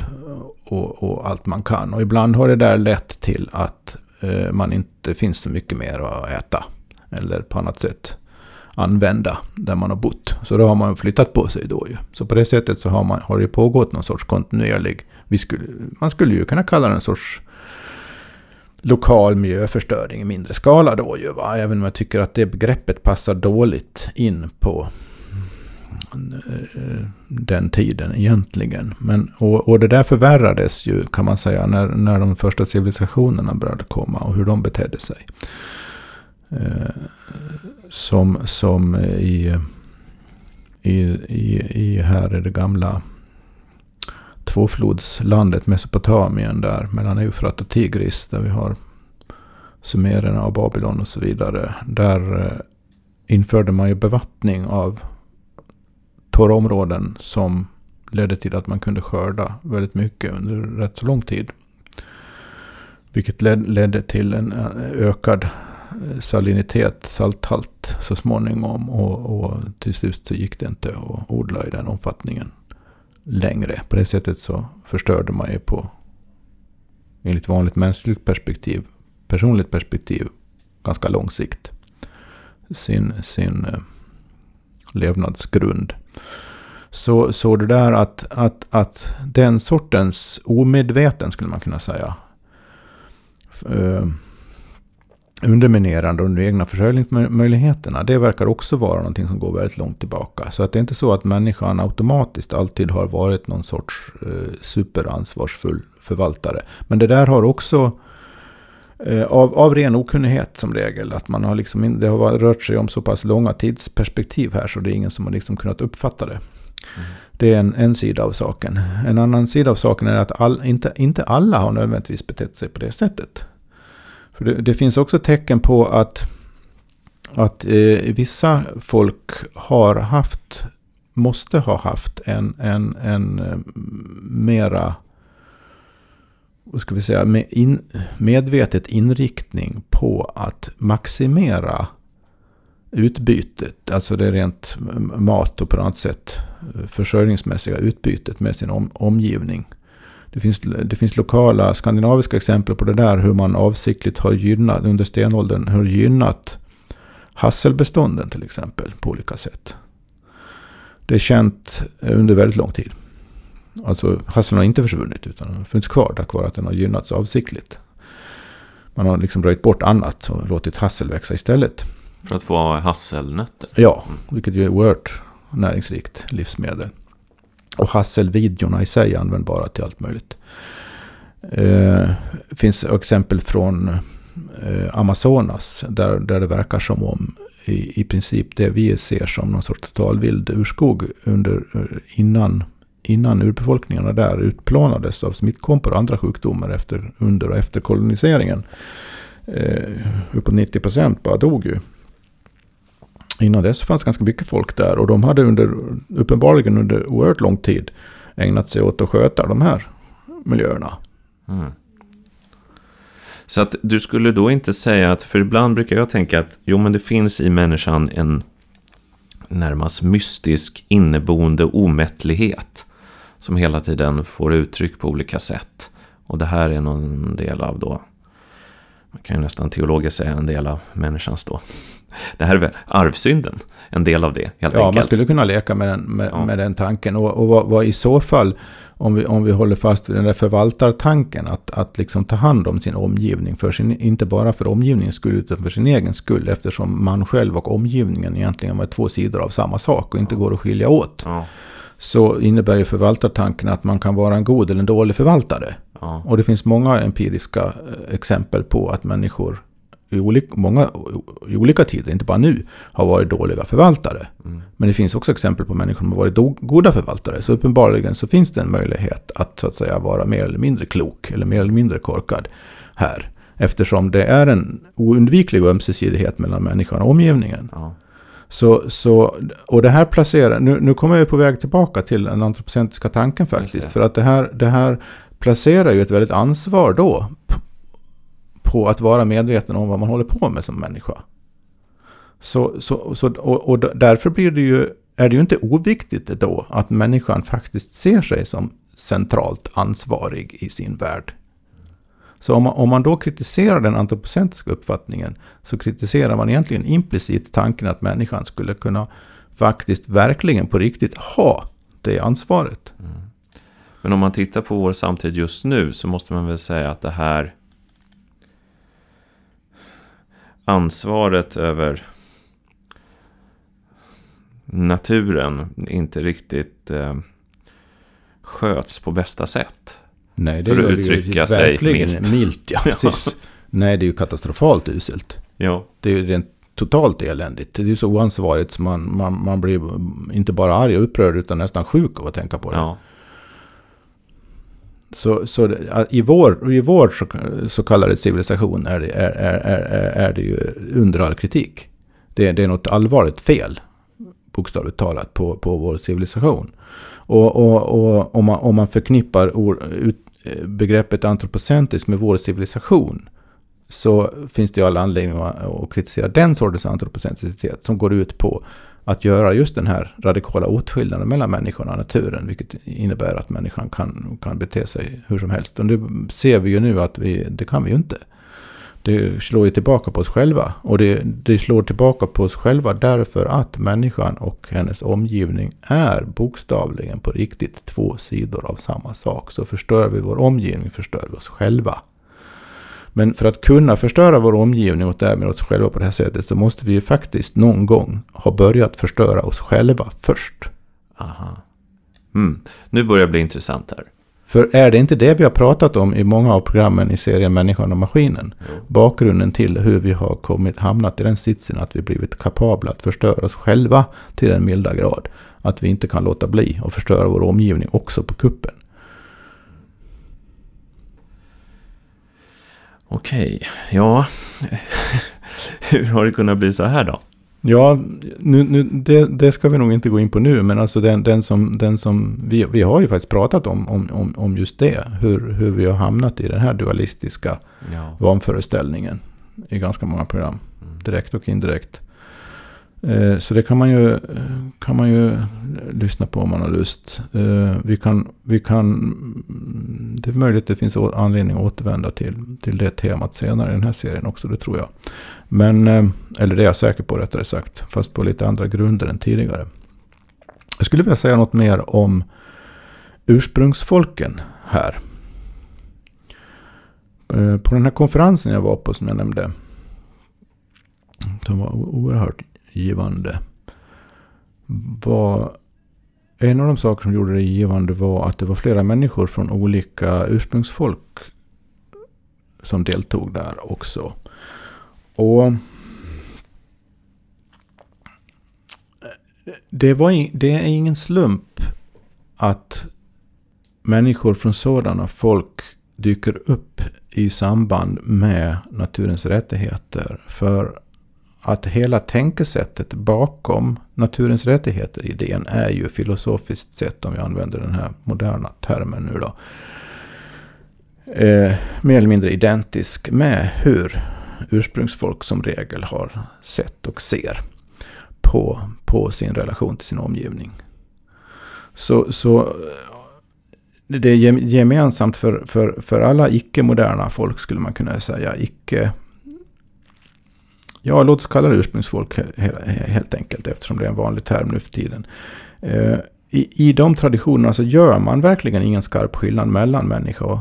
och, och allt man kan. Och ibland har det där lett till att eh, man inte finns så mycket mer att äta. Eller på annat sätt använda där man har bott. Så då har man flyttat på sig då ju. Så på det sättet så har, man, har det pågått någon sorts kontinuerlig, vi skulle, man skulle ju kunna kalla det en sorts lokal miljöförstöring i mindre skala då ju. Va? Även om jag tycker att det begreppet passar dåligt in på mm, eh, den tiden egentligen. Men, och, och det där förvärrades ju kan man säga när, när de första civilisationerna började komma och hur de betedde sig. Eh, som, som i, i, i, i här är det gamla tvåflodslandet Mesopotamien där mellan Eufrat och Tigris där vi har Sumererna och Babylon och så vidare. Där eh, införde man ju bevattning av torra områden som ledde till att man kunde skörda väldigt mycket under rätt så lång tid. Vilket ledde till en eh, ökad eh, salinitet, salthalt så småningom. Och, och till slut så gick det inte att odla i den omfattningen längre. På det sättet så förstörde man ju på, enligt vanligt mänskligt perspektiv, personligt perspektiv, ganska lång sikt sin, sin eh, levnadsgrund. Så, så det där att, att, att den sortens omedveten, skulle man kunna säga, eh, underminerande av de egna försörjningsmöjligheterna. Det verkar också vara någonting som går väldigt långt tillbaka. Så att det är inte så att människan automatiskt alltid har varit någon sorts eh, superansvarsfull förvaltare. Men det där har också eh, av, av ren okunnighet som regel. Att man har liksom, det har rört sig om så pass långa tidsperspektiv här så det är ingen som har liksom kunnat uppfatta det. Mm. Det är en, en sida av saken. En annan sida av saken är att all, inte, inte alla har nödvändigtvis betett sig på det sättet. För det, det finns också tecken på att, att eh, vissa folk har haft måste ha haft en, en, en eh, mera vad ska vi säga, med in, medvetet inriktning på att maximera utbytet, alltså det rent mat och på något sätt eh, försörjningsmässiga utbytet med sin om, omgivning. Det finns, det finns lokala skandinaviska exempel på det där, hur man avsiktligt har gynnat, under stenåldern, har gynnat hasselbestånden till exempel på olika sätt. Det är känt under väldigt lång tid. Alltså hasseln har inte försvunnit utan har funnits kvar tack vare att den har gynnats avsiktligt. Man har liksom röjt bort annat och låtit hassel växa istället. För att få hasselnötter? Ja, vilket ju är oerhört näringsrikt livsmedel. Och hasselvidjorna i sig är användbara till allt möjligt. Det eh, finns exempel från eh, Amazonas där, där det verkar som om i, i princip det vi ser som någon sorts totalvild urskog under, eh, innan, innan urbefolkningarna där utplånades av smittkompor och andra sjukdomar efter, under och efter koloniseringen. Eh, uppåt 90 procent bara dog ju. Innan dess fanns ganska mycket folk där och de hade under, uppenbarligen under oerhört lång tid ägnat sig åt att sköta de här miljöerna. Mm. Så att du skulle då inte säga att, för ibland brukar jag tänka att jo men det finns i människan en närmast mystisk inneboende omättlighet som hela tiden får uttryck på olika sätt. Och det här är någon del av då, man kan ju nästan teologiskt säga en del av människans då. Det här är väl arvsynden, en del av det helt ja, enkelt. Ja, man skulle kunna leka med den, med, ja. med den tanken. Och, och vad, vad, i så fall om vi, om vi håller fast vid den där förvaltartanken, att, att liksom ta hand om sin omgivning, för sin, inte bara för omgivningens skull, utan för sin egen skull, eftersom man själv och omgivningen egentligen är två sidor av samma sak och inte går att skilja åt. Ja. Så innebär ju förvaltartanken att man kan vara en god eller en dålig förvaltare. Ja. Och det finns många empiriska eh, exempel på att människor i olika, många, i olika tider, inte bara nu, har varit dåliga förvaltare. Mm. Men det finns också exempel på människor som har varit do, goda förvaltare. Så uppenbarligen så finns det en möjlighet att så att säga vara mer eller mindre klok eller mer eller mindre korkad här. Eftersom det är en oundviklig ömsesidighet mellan människan och omgivningen. Ja. Så, så, och det här placerar, nu, nu kommer jag på väg tillbaka till den antropocentriska tanken faktiskt. För att det här, det här placerar ju ett väldigt ansvar då på att vara medveten om vad man håller på med som människa. Så, så, så, och, och därför blir det ju, är det ju inte oviktigt då att människan faktiskt ser sig som centralt ansvarig i sin värld. Så om man, om man då kritiserar den antropocentriska uppfattningen så kritiserar man egentligen implicit tanken att människan skulle kunna faktiskt verkligen på riktigt ha det ansvaret. Mm. Men om man tittar på vår samtid just nu så måste man väl säga att det här ansvaret över naturen inte riktigt eh, sköts på bästa sätt. Nej, det för att uttrycka sig milt. milt ja, ja. Nej, det är ju katastrofalt uselt. Ja. Det är ju rent totalt eländigt. Det är ju så oansvarigt så man, man, man blir inte bara arg och upprörd utan nästan sjuk av att tänka på det. Ja. Så, så i vår, i vår så, så kallade civilisation är det, är, är, är, är det ju under all kritik. Det, det är något allvarligt fel, bokstavligt talat, på, på vår civilisation. Och, och, och om, man, om man förknippar or, ut, begreppet antropocentrisk med vår civilisation så finns det ju alla anledningar att kritisera den sortens antropocentricitet som går ut på att göra just den här radikala åtskillnaden mellan människan och naturen. Vilket innebär att människan kan, kan bete sig hur som helst. Och det ser vi ju nu att vi, det kan vi ju inte. Det slår ju tillbaka på oss själva. Och det, det slår tillbaka på oss själva därför att människan och hennes omgivning är bokstavligen på riktigt två sidor av samma sak. Så förstör vi vår omgivning förstör vi oss själva. Men för att kunna förstöra vår omgivning och därmed oss själva på det här sättet så måste vi ju faktiskt någon gång ha börjat förstöra oss själva först. Aha. Mm. Nu börjar det bli intressant här. För är det inte det vi har pratat om i många av programmen i serien Människan och Maskinen? Jo. Bakgrunden till hur vi har kommit, hamnat i den sitsen att vi blivit kapabla att förstöra oss själva till den milda grad. Att vi inte kan låta bli att förstöra vår omgivning också på kuppen. Okej, ja. Hur har det kunnat bli så här då? Ja, nu, nu, det, det, ska vi nog inte gå in på nu, men alltså den, den som, den som vi, vi har ju faktiskt pratat om, om, om just det. Hur, hur vi har hamnat i den här dualistiska ja. vanföreställningen i ganska många program. Mm. Direkt och indirekt. Eh, så det kan man, ju, kan man ju lyssna på om man har lust. Eh, vi kan, vi kan, mm, det är möjligt att det finns anledning att återvända till, till det temat senare i den här serien också, det tror jag. Men, eh, eller det är jag säker på rättare sagt, fast på lite andra grunder än tidigare. Jag skulle vilja säga något mer om ursprungsfolken här. På den här konferensen jag var på som jag nämnde. Den var oerhört givande. Var, en av de saker som gjorde det givande var att det var flera människor från olika ursprungsfolk som deltog där också. Och det, var, det är ingen slump att människor från sådana folk dyker upp i samband med naturens rättigheter. För att hela tänkesättet bakom naturens rättigheter-idén är ju filosofiskt sett, om jag använder den här moderna termen nu då, eh, mer eller mindre identisk med hur ursprungsfolk som regel har sett och ser på, på sin relation till sin omgivning. Så, så det är gemensamt för, för, för alla icke-moderna folk skulle man kunna säga. Icke Ja, låt oss kalla det ursprungsfolk helt enkelt eftersom det är en vanlig term nu för tiden. Eh, I, i de traditionerna så gör man verkligen ingen skarp skillnad mellan människa och,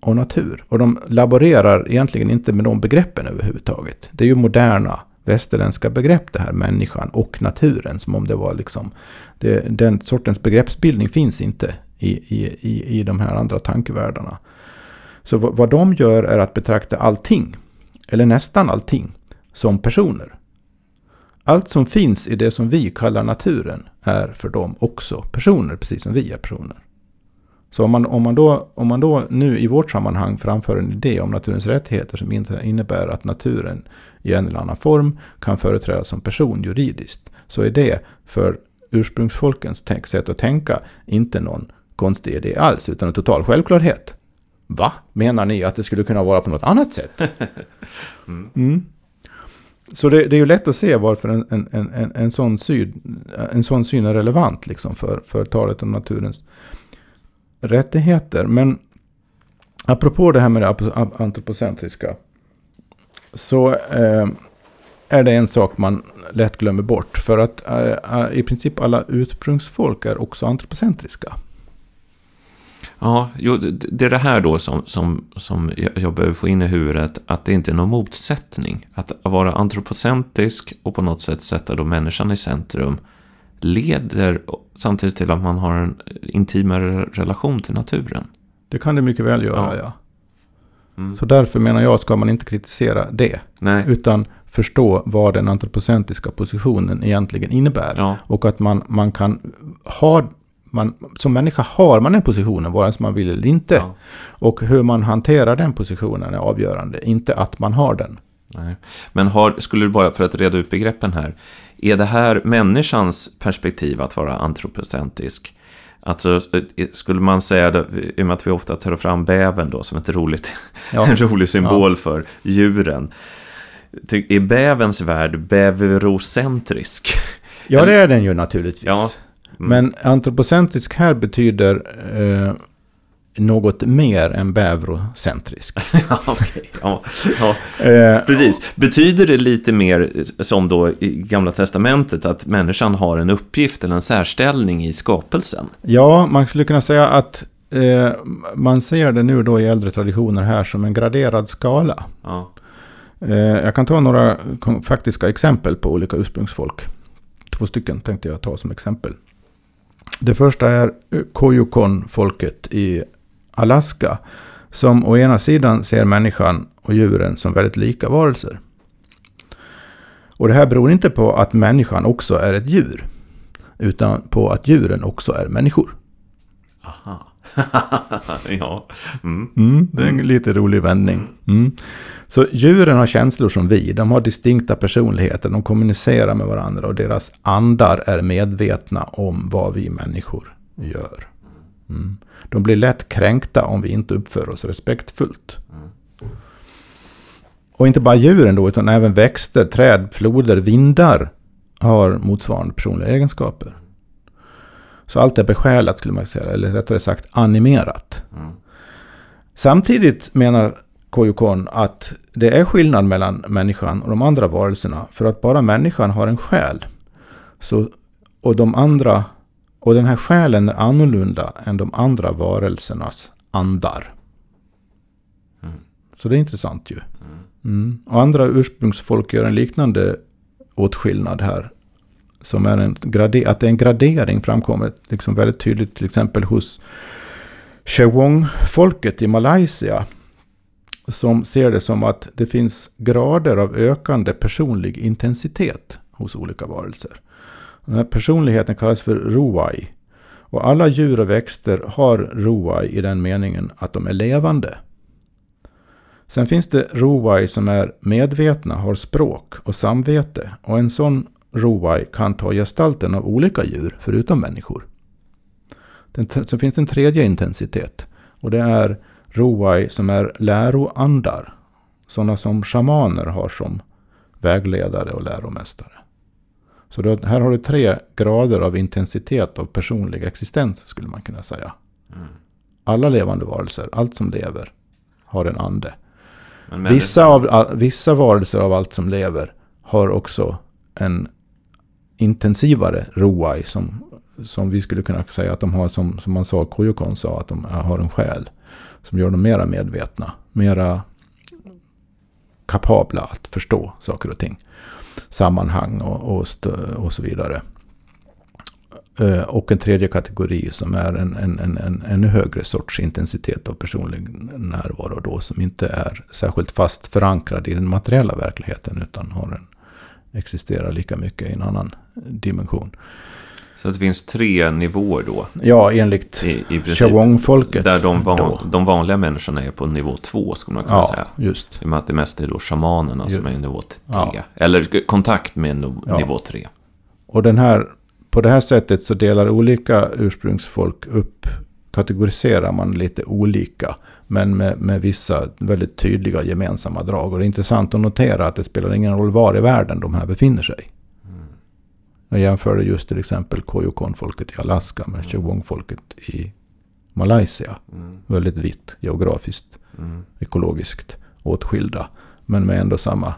och natur. Och de laborerar egentligen inte med de begreppen överhuvudtaget. Det är ju moderna västerländska begrepp det här, människan och naturen. Som om det var liksom, det, den sortens begreppsbildning finns inte i, i, i, i de här andra tankevärldarna. Så vad, vad de gör är att betrakta allting, eller nästan allting, som personer. Allt som finns i det som vi kallar naturen är för dem också personer, precis som vi är personer. Så om man, om, man då, om man då nu i vårt sammanhang framför en idé om naturens rättigheter som innebär att naturen i en eller annan form kan företrädas som person juridiskt, så är det för ursprungsfolkens sätt att tänka inte någon konstig idé alls, utan en total självklarhet. Va? Menar ni att det skulle kunna vara på något annat sätt? Mm. Så det, det, är ju lätt att se varför en, en, en, en, sån, syn, en sån syn är relevant liksom för, för talet om naturens rättigheter. Men apropå det här med det antropocentriska. Så eh, är det en sak man lätt glömmer bort. För att eh, eh i princip alla ursprungsfolk är också antropocentriska. Ja, jo, det är det här då som, som, som jag behöver få in i huvudet, att det inte är någon motsättning. Att vara antropocentrisk och på något sätt sätta då människan i centrum leder samtidigt till att man har en intimare relation till naturen. Det kan det mycket väl göra, ja. ja. Mm. Så därför menar jag ska man inte kritisera det. Nej. Utan förstå vad den antropocentriska positionen egentligen innebär. Ja. Och att man, man kan ha man, som människa har man den positionen, vare sig man vill eller inte. Ja. Och hur man hanterar den positionen är avgörande, inte att man har den. Nej. Men har, skulle du bara, för att reda ut begreppen här, är det här människans perspektiv att vara antropocentrisk? Alltså, skulle man säga, det, i och med att vi ofta tar fram bäven då som ett roligt, ja. en rolig symbol ja. för djuren. Är bävens värld bäverocentrisk? Ja, det är den ju naturligtvis. Ja. Mm. Men antropocentrisk här betyder eh, något mer än bävrocentrisk. ja, okay. ja, ja. Eh, precis. Betyder det lite mer som då i Gamla Testamentet att människan har en uppgift eller en särställning i skapelsen? Ja, man skulle kunna säga att eh, man ser det nu då i äldre traditioner här som en graderad skala. Ja. Eh, jag kan ta några faktiska exempel på olika ursprungsfolk. Två stycken tänkte jag ta som exempel. Det första är Koyukon-folket i Alaska. Som å ena sidan ser människan och djuren som väldigt lika varelser. Och det här beror inte på att människan också är ett djur. Utan på att djuren också är människor. Aha. ja. Mm. Mm, det är en lite rolig vändning. Mm. Så djuren har känslor som vi. De har distinkta personligheter. De kommunicerar med varandra och deras andar är medvetna om vad vi människor gör. Mm. De blir lätt kränkta om vi inte uppför oss respektfullt. Och inte bara djuren då, utan även växter, träd, floder, vindar har motsvarande personliga egenskaper. Så allt är besjälat skulle man säga, eller rättare sagt animerat. Mm. Samtidigt menar Koyukon att det är skillnad mellan människan och de andra varelserna. För att bara människan har en själ. Så, och, de andra, och den här själen är annorlunda än de andra varelsernas andar. Mm. Så det är intressant ju. Mm. mm. Och andra ursprungsfolk gör en liknande åtskillnad här. Som är en grade, att det är en gradering framkommer liksom väldigt tydligt till exempel hos Chewong-folket i Malaysia. Som ser det som att det finns grader av ökande personlig intensitet hos olika varelser. Den här personligheten kallas för ruai. Och alla djur och växter har ruai i den meningen att de är levande. Sen finns det ruai som är medvetna, har språk och samvete. Och en sån ruai kan ta gestalten av olika djur förutom människor. Sen finns det en tredje intensitet. Och det är ruai som är läroandar. Sådana som shamaner har som vägledare och läromästare. Så då, här har du tre grader av intensitet av personlig existens skulle man kunna säga. Mm. Alla levande varelser, allt som lever, har en ande. Vissa, av, vissa varelser av allt som lever har också en intensivare roai som, som vi skulle kunna säga att de har, som, som man sa, Koyokon sa, att de har en själ. Som gör dem mera medvetna, mera kapabla att förstå saker och ting. Sammanhang och, och, och så vidare. Eh, och en tredje kategori som är en, en, en, en ännu högre sorts intensitet av personlig närvaro då. Som inte är särskilt fast förankrad i den materiella verkligheten. Utan har en, existerar lika mycket i en annan dimension. Så det finns tre nivåer då? Ja, enligt Chawong-folket. Där de, van, de, vanliga människorna är på nivå två, skulle man kunna ja, säga. just. I och med att det mest är då shamanerna just. som är i nivå tre. Ja. Eller kontakt med no, ja. nivå tre. Och den här, på det här sättet så delar olika ursprungsfolk upp, kategoriserar man lite olika. Men med, med vissa väldigt tydliga gemensamma drag. Och det är intressant att notera att det spelar ingen roll var i världen de här befinner sig. Jag jämförde just till exempel Koyukon-folket i Alaska med mm. Chewong-folket i Malaysia. Mm. Väldigt vitt geografiskt, mm. ekologiskt åtskilda. Men med ändå samma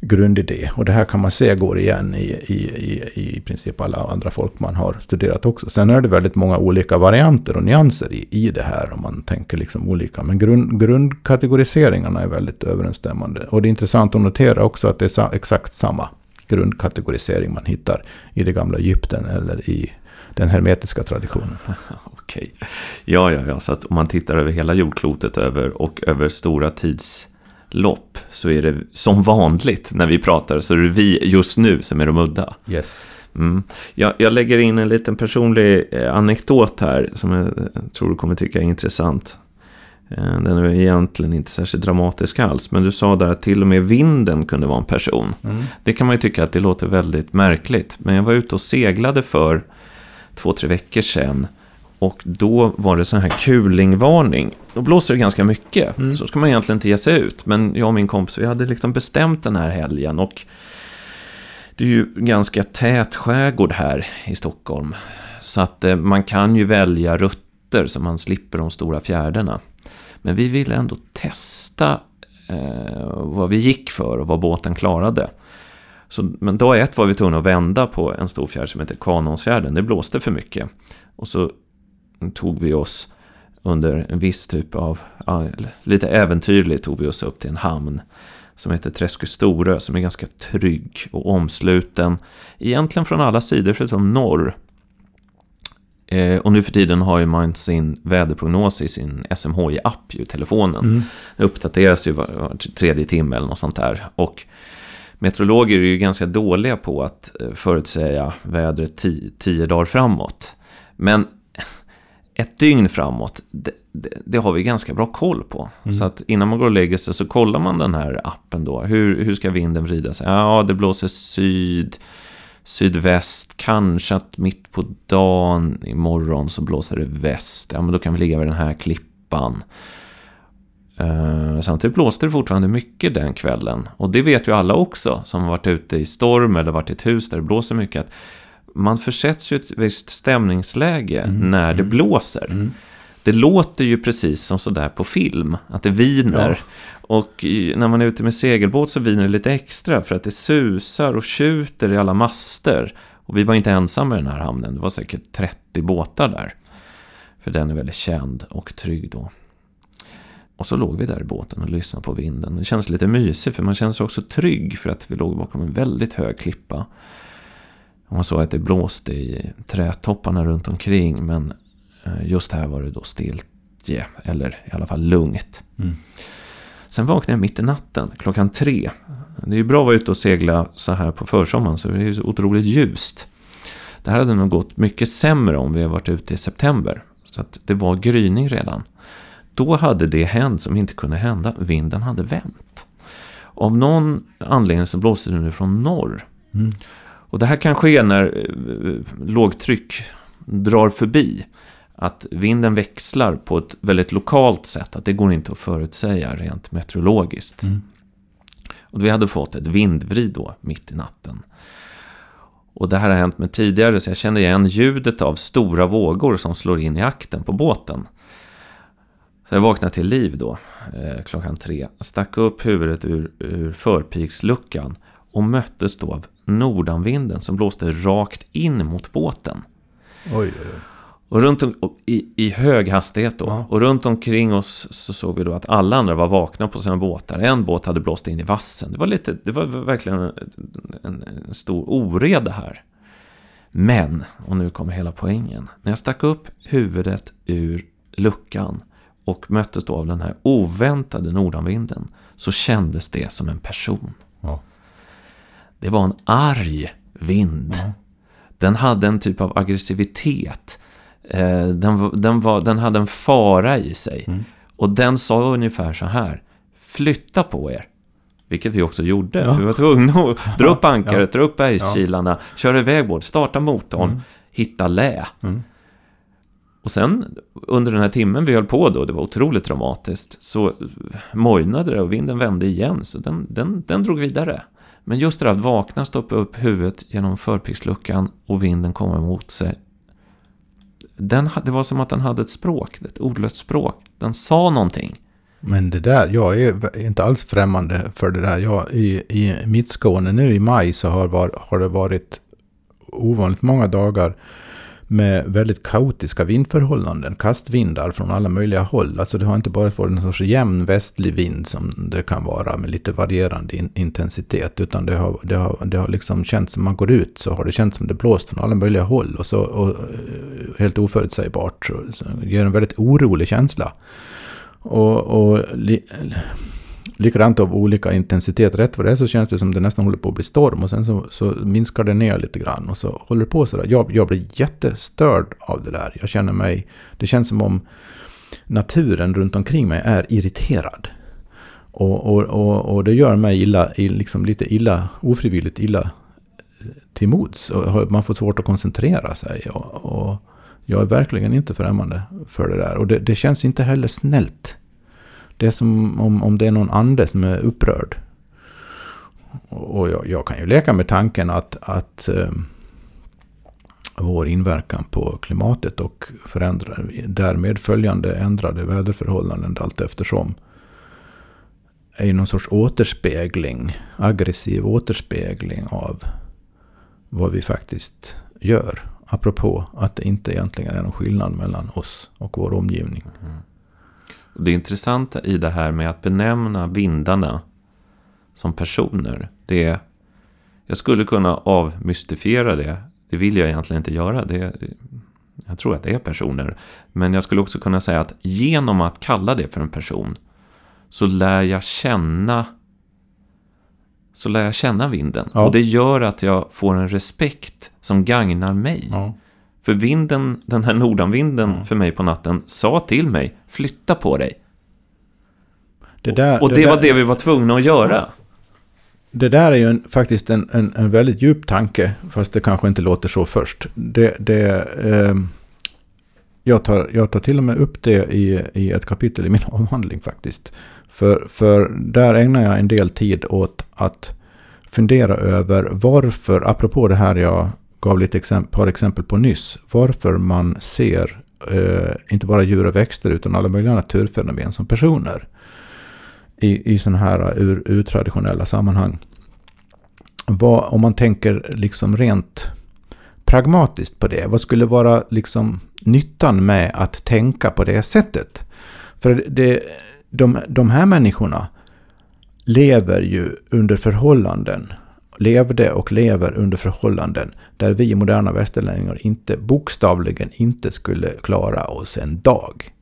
grundidé. Och det här kan man se går igen i, i, i, i princip alla andra folk man har studerat också. Sen är det väldigt många olika varianter och nyanser i, i det här. Om man tänker liksom olika. Men grund, grundkategoriseringarna är väldigt överensstämmande. Och det är intressant att notera också att det är exakt samma grundkategorisering man hittar i det gamla Egypten eller i den hermetiska traditionen. Okej. Ja, ja, ja. Så att om man tittar över hela jordklotet över, och över stora tids tidslopp så är det som vanligt när vi pratar så är det vi just nu som är de udda. Yes. Mm. Jag, jag, lägger in en liten personlig eh, anekdot här som jag tror du kommer tycka är intressant. Eh, den är egentligen inte särskilt dramatisk alls. Men du sa där att till och med vinden kunde vara en person. Mm. Det kan man ju tycka att det låter väldigt märkligt. Men jag var ute och seglade för två, tre veckor sedan. Och då var det sån här kulingvarning. Då blåser det ganska mycket. Mm. Så ska man egentligen inte ge sig ut. Men jag och min kompis, vi hade liksom bestämt den här helgen. Och det är ju ganska tät skärgård här i Stockholm. Så att eh, man kan ju välja rutter så man slipper de stora fjärderna. Men vi ville ändå testa eh, vad vi gick för och vad båten klarade. Så, men dag ett var vi tvungna att vända på en stor fjärd som heter Kanonsfjärden. Det blåste för mycket. Och så tog vi oss under en viss typ av, ja, lite äventyrligt tog vi oss upp till en hamn som heter Träskö Storö som är ganska trygg och omsluten egentligen från alla sidor förutom norr Eh, och nu för tiden har ju man sin väderprognos i sin SMHI-app i telefonen. Mm. Det uppdateras ju var, var tredje timme eller något sånt där. Och meteorologer är ju ganska dåliga på att eh, förutsäga vädret tio, tio dagar framåt. Men ett dygn framåt, det, det, det, har vi ganska bra koll på. Mm. Så att innan man går och lägger sig så kollar man den här appen då. Hur, hur ska vinden vrida sig? Ja, det blåser syd, sydväst, kanske att mitt på dagen imorgon så blåser det väst. Ja, men då kan vi ligga vid den här klippan. Uh, samtidigt blåste det fortfarande mycket den kvällen. Och det vet ju alla också som har varit ute i storm eller varit i ett hus där det blåser mycket. Att man försätts ju i ett visst stämningsläge mm. när det mm. blåser. Mm. Det låter ju precis som sådär på film, att det viner. Ja. Och när man är ute med segelbåt så viner det lite extra för att det susar och tjuter i alla master. Och vi var inte ensamma i den här hamnen, det var säkert 30 båtar där. För den är väldigt känd och trygg då. Och så låg vi där i båten och lyssnade på vinden. Det kändes lite mysigt för man kände sig också trygg för att vi låg bakom en väldigt hög klippa. Och man såg att det blåste i trädtopparna runt omkring men eh, just här var det då stiltje, eller i alla fall lugnt. Mm. Sen vaknade jag mitt i natten, klockan tre. Det är ju bra att vara ute och segla så här på försommaren, så det är ju så otroligt ljust. Det här hade nog gått mycket sämre om vi hade varit ute i september. Så att det var gryning redan. Då hade det hänt som inte kunde hända. Vinden hade vänt. Av någon anledning så blåste det nu från norr. Mm. Och det här kan ske när eh, lågtryck drar förbi. Att vinden växlar på ett väldigt lokalt sätt. Att det går inte att förutsäga rent meteorologiskt. Mm. Och vi hade fått ett vindvrid då mitt i natten. Och det här har hänt mig tidigare så jag känner igen ljudet av stora vågor som slår in i akten på båten. Så jag vaknade till liv då, eh, klockan tre. Stack upp huvudet ur, ur förpiksluckan och möttes då av nordanvinden som blåste rakt in mot båten. Oj, oj, oj. Och runt om, i, i hög hastighet då. Ja. Och runt omkring oss så såg vi då att alla andra var vakna på sina båtar. En båt hade blåst in i vassen. Det var, lite, det var verkligen en, en, en stor oreda här. Men, och nu kommer hela poängen. När jag stack upp huvudet ur luckan och möttes då av den här oväntade nordanvinden så kändes det som en person. Ja. Det var en arg vind. Ja. Den hade en typ av aggressivitet. Eh, den, den, var, den hade en fara i sig. Mm. Och den sa ungefär så här. Flytta på er. Vilket vi också gjorde. Ja. Vi var tvungna att dra upp ankaret, ja. dra upp bergskilarna, ja. köra iväg båt, starta motorn, mm. hitta lä. Mm. Och sen under den här timmen vi höll på då, det var otroligt dramatiskt, så mojnade det och vinden vände igen. Så den, den, den drog vidare. Men just det där att vakna, stoppa upp huvudet genom förpiksluckan och vinden kommer mot sig. Den, det var som att den hade ett språk, ett ordlöst språk. Den sa någonting. Men det där, jag är inte alls främmande för det där. Jag, i, I Mittskåne nu i maj så har, var, har det varit ovanligt många dagar med väldigt kaotiska vindförhållanden, kastvindar från alla möjliga håll. Alltså det har inte bara varit en sorts jämn västlig vind som det kan vara med lite varierande in intensitet, utan det har, det, har, det har liksom känts som man går ut så har det känts som det blåst från alla möjliga håll och så och, eh, helt oförutsägbart. Så, så det ger en väldigt orolig känsla. Och, och li, likadant av olika intensitet. Rätt vad det är så känns det som det nästan håller på att bli storm och sen så, så minskar det ner lite grann och så håller det på sådär. Jag, jag blir jättestörd av det där. Jag känner mig, det känns som om naturen runt omkring mig är irriterad. Och, och, och, och det gör mig illa, liksom lite illa, ofrivilligt illa eh, till mods. Man får svårt att koncentrera sig. Och, och jag är verkligen inte främmande för det där. Och det, det känns inte heller snällt. Det är som om, om det är någon ande som är upprörd. Och jag, jag kan ju leka med tanken att, att eh, vår inverkan på klimatet och förändra, därmed följande ändrade väderförhållanden allt eftersom är ju någon sorts återspegling, aggressiv återspegling av vad vi faktiskt gör. Apropå att det inte egentligen är någon skillnad mellan oss och vår omgivning. Mm. Det intressanta i det här med att benämna vindarna som personer, det är... Jag skulle kunna avmystifiera det. Det vill jag egentligen inte göra. Det, jag tror att det är personer. Men jag skulle också kunna säga att genom att kalla det för en person så lär jag känna så lär jag känna vinden. Ja. Och det gör att jag får en respekt som gagnar mig. Ja. För vinden, den här nordanvinden Mm. för mig på natten sa till mig, flytta på dig. Det där, Och det, där, var det vi var tvungna att göra. Det där är ju en, faktiskt en, en, en väldigt djup tanke, fast det kanske inte låter så först. Det, det, ehm, jag, tar, jag tar till och med upp det i, i ett kapitel i min avhandling faktiskt. För, för där ägnar jag en del tid åt att fundera över varför, apropå det här jag gav lite exempel, par exempel på nyss, varför man ser eh, inte bara djur och växter utan alla möjliga naturfenomen som personer i, i sådana här eh, ur, urtraditionella sammanhang. Vad, om man tänker liksom rent pragmatiskt på det, vad skulle vara liksom nyttan med att tänka på det sättet? För det, de, de här människorna lever ju under förhållanden, levde och lever under förhållanden där vi moderna västerlänningar inte bokstavligen inte skulle klara oss en dag.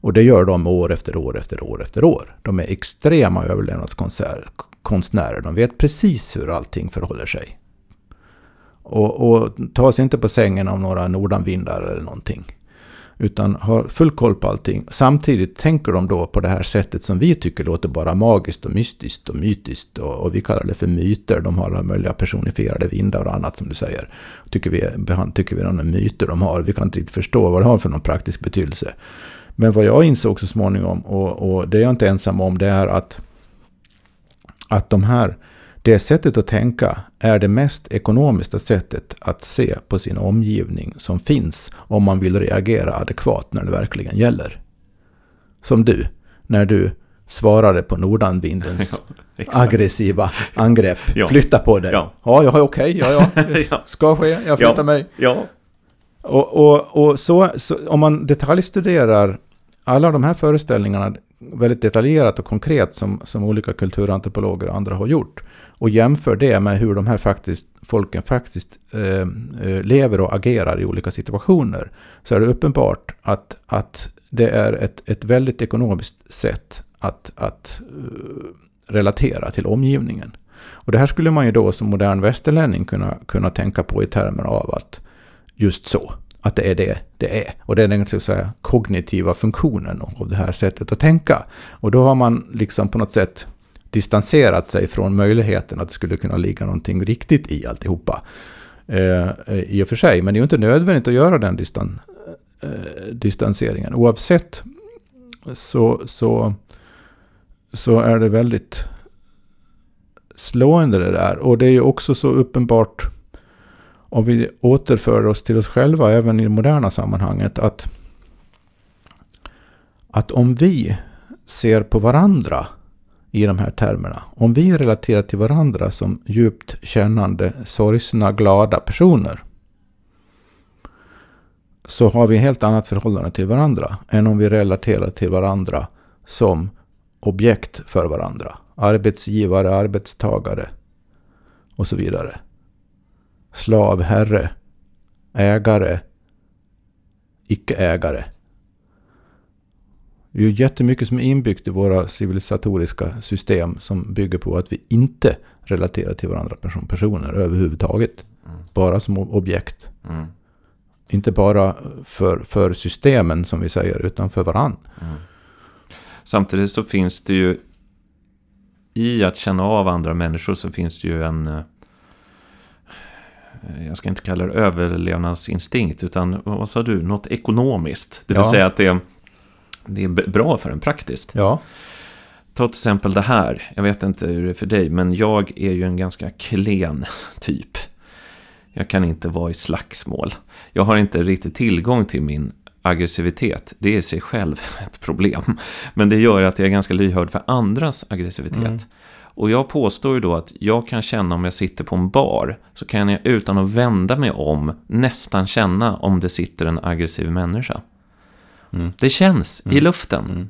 Och det gör de år efter år efter år efter år. De är extrema överlevnadskonstnärer. De vet precis hur allting förhåller sig. Och, och tar sig inte på sängen av några nordanvindar eller någonting. Utan har full koll på allting. Samtidigt tänker de då på det här sättet som vi tycker låter bara magiskt och mystiskt och mytiskt. Och, och vi kallar det för myter. De har alla möjliga personifierade vindar och annat som du säger. Tycker vi, tycker vi de är myter de har. Vi kan inte riktigt förstå vad det har för någon praktisk betydelse. Men vad jag insåg så småningom, och, och det är jag inte ensam om, det är att, att de här, det sättet att tänka är det mest ekonomiska sättet att se på sin omgivning som finns om man vill reagera adekvat när det verkligen gäller. Som du, när du svarade på nordanvindens Ja, aggressiva angrepp. Ja. Flytta på dig. Ja. Ja, ja, okej, ja, ja. ja. Ska ske, jag flyttar Ja. mig. ja. Och, och, och så, så, om man detaljstuderar alla de här föreställningarna väldigt detaljerat och konkret som, som olika kulturantropologer och andra har gjort och jämför det med hur de här faktiskt, folken faktiskt eh, eh, lever och agerar i olika situationer så är det uppenbart att, att det är ett, ett väldigt ekonomiskt sätt att, att eh, relatera till omgivningen. Och det här skulle man ju då som modern västerlänning kunna, kunna tänka på i termer av att just så. Att det är det det är. Och det är den så att säga, kognitiva funktionen av det här sättet att tänka. Och då har man liksom på något sätt distanserat sig från möjligheten att det skulle kunna ligga någonting riktigt i alltihopa. Eh, eh, I och för sig, men det är ju inte nödvändigt att göra den distan, eh, distanseringen. Oavsett så, så, så är det väldigt slående det där. Och det är ju också så uppenbart om vi återför oss till oss själva även i det moderna sammanhanget att, att om vi ser på varandra i de här termerna, om vi relaterar till varandra som djupt kännande, sorgsna, glada personer så har vi ett helt annat förhållande till varandra än om vi relaterar till varandra som objekt för varandra. Arbetsgivare, arbetstagare och så vidare slav, herre, ägare, icke-ägare. Det är ju jättemycket som är inbyggt i våra civilisatoriska system som bygger på att vi inte relaterar till varandra som personer överhuvudtaget. Mm. Bara som objekt. Mm. Inte bara för, för systemen som vi säger, utan för varann. Mm. Samtidigt så finns det ju i att känna av andra människor så finns det ju en eh, jag ska inte kalla det överlevnadsinstinkt, utan vad sa du, något ekonomiskt. Det vill Ja. säga att det, det är bra för en praktiskt. Ja, Ta till exempel det här, jag vet inte hur det är för dig, men jag är ju en ganska klen typ. Jag kan inte vara i slagsmål. Jag har inte riktigt tillgång till min aggressivitet. Det är i sig själv ett problem. Men det gör att jag är ganska lyhörd för andras aggressivitet. Mm. Och jag påstår ju då att jag kan känna om jag sitter på en bar så kan jag utan att vända mig om nästan känna om det sitter en aggressiv människa. Mm. Det känns i Mm. luften. Mm.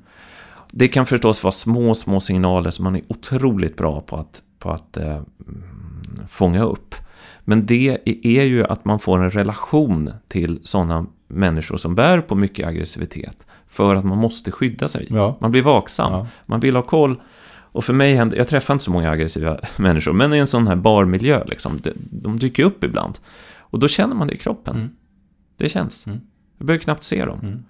Det kan förstås vara små, små signaler som man är otroligt bra på att, på att eh, fånga upp. Men det är ju att man får en relation till sådana människor som bär på mycket aggressivitet. För att man måste skydda sig. ja. Man blir vaksam. ja. Man vill ha koll. Och för mig händer, jag träffar inte så många aggressiva människor, men i en sån här barmiljö, liksom, de, de dyker upp ibland. Och då känner man det i kroppen. Mm. Det känns. Mm. Jag behöver knappt se dem. Mm.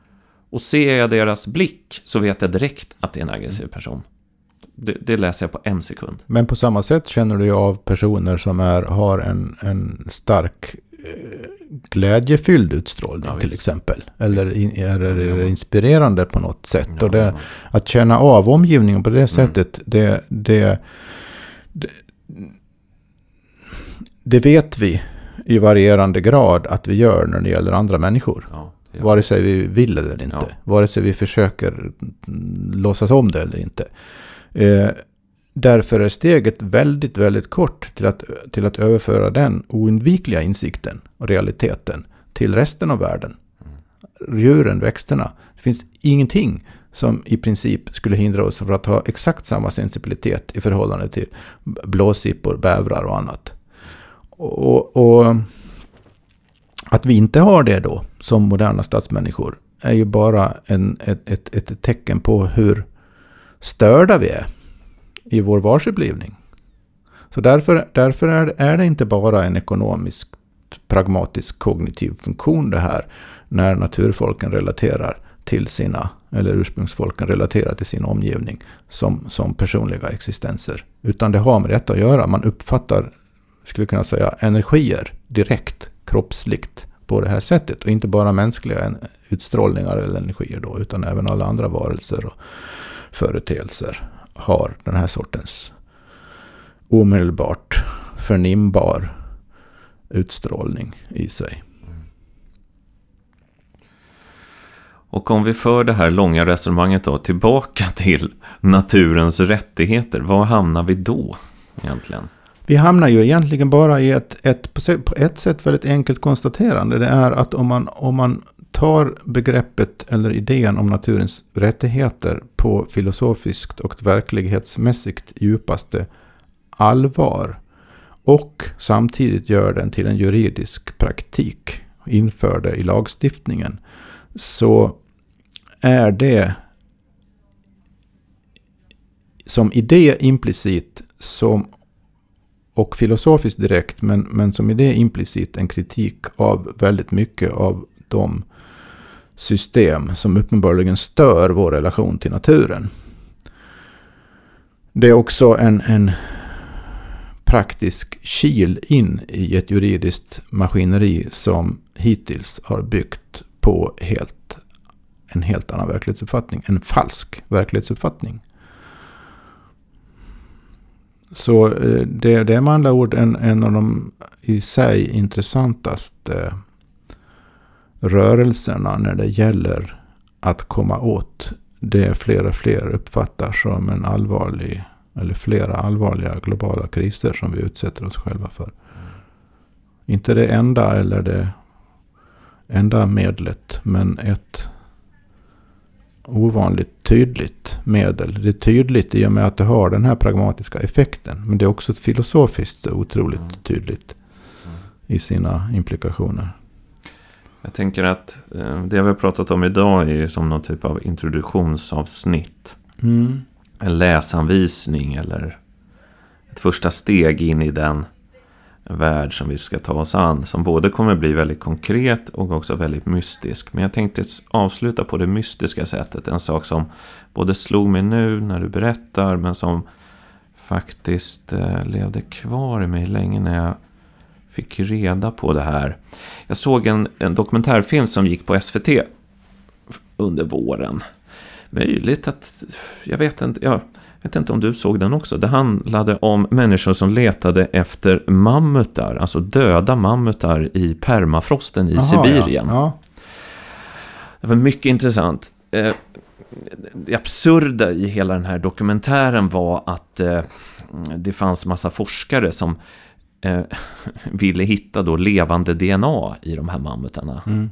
Och ser jag deras blick så vet jag direkt att det är en aggressiv person. Det, det läser jag på en sekund. Men på samma sätt känner du ju av personer som är, har en, en stark eh, glädjefylld utstrålning Ja, till exempel. Eller in, är, är Ja. inspirerande på något sätt. Ja, och det, att känna av omgivningen på det sättet, det, det, det, det vet vi i varierande grad att vi gör när det gäller andra människor. Ja, Vare sig vi vill eller inte. Ja. Vare sig vi försöker mm, låtsas om det eller inte. Eh, därför är steget väldigt, väldigt kort till att, till att överföra den oundvikliga insikten och realiteten till resten av världen. Djuren, växterna. Det finns ingenting som i princip skulle hindra oss från att ha exakt samma sensibilitet i förhållande till blåsippor, bävrar och annat. Och, och att vi inte har det då, som moderna stadsmänniskor, är ju bara en, ett, ett, ett tecken på hur störda vi är i vår varseblivning. Så därför, därför är, det- är det inte bara en ekonomisk, pragmatisk, kognitiv funktion det här, när naturfolken relaterar till sina, eller ursprungsfolken relaterar till sin omgivning som, som personliga existenser. Utan det har med detta att göra. Man uppfattar, skulle kunna säga, energier direkt, kroppsligt på det här sättet. Och inte bara mänskliga utstrålningar eller energier då, utan även alla andra varelser och företeelser har den här sortens omedelbart förnimbar utstrålning i sig. Och om vi för det här långa resonemanget då tillbaka till naturens rättigheter, var hamnar vi då egentligen? Vi hamnar ju egentligen bara i ett, ett, på ett sätt väldigt enkelt konstaterande. Det är att om man, om man tar begreppet eller idén om naturens rättigheter på filosofiskt och verklighetsmässigt djupaste allvar och samtidigt gör den till en juridisk praktik, inför det i lagstiftningen, så är det som idé implicit som och filosofiskt direkt, men, men som idé implicit en kritik av väldigt mycket av de system som uppenbarligen stör vår relation till naturen. Det är också en, en praktisk kil in i ett juridiskt maskineri som hittills har byggt på helt, en helt annan verklighetsuppfattning. En falsk verklighetsuppfattning. Så eh, det, det är med andra ord en, en av de i sig intressantaste eh, rörelserna när det gäller att komma åt det fler och fler uppfattar som en allvarlig, eller flera allvarliga globala kriser som vi utsätter oss själva för. Inte det enda eller det enda medlet, men ett ovanligt tydligt medel. Det är tydligt i och med att det har den här pragmatiska effekten. Men det är också filosofiskt otroligt Mm. tydligt i sina implikationer. Jag tänker att eh, det vi har pratat om idag är som någon typ av introduktionsavsnitt. Mm. En läsanvisning eller ett första steg in i den värld som vi ska ta oss an. Som både kommer bli väldigt konkret och också väldigt mystisk. Men jag tänkte avsluta på det mystiska sättet. En sak som både slog mig nu när du berättar men som faktiskt eh, levde kvar i mig länge när jag fick reda på det här. Jag såg en, en dokumentärfilm som gick på SVT under våren. Möjligt att, jag vet inte, jag vet inte om du såg den också. Det handlade om människor som letade efter mammutar, alltså döda mammutar i permafrosten i Jaha, Sibirien. Ja. Ja. Det var mycket intressant. Eh, Det absurda i hela den här dokumentären var att eh, det fanns massa forskare som eh, ville hitta då levande DNA i de här mammutarna. Mm.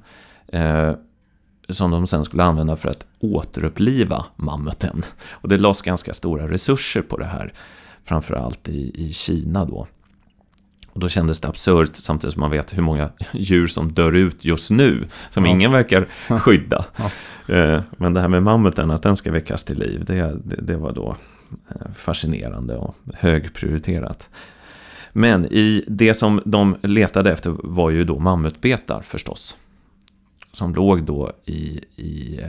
Som de sen skulle använda för att återuppliva mammuten. Och det lades ganska stora resurser på det här. Framförallt i, i Kina då. Och då kändes det absurt samtidigt som man vet hur många djur som dör ut just nu. Som Ja. ingen verkar skydda. Ja. Eh, Men det här med mammuten, att den ska väckas till liv. Det, det, det var då eh, fascinerande och högprioriterat. Men i det som de letade efter var ju då mammutbetar förstås. Som låg då i, i,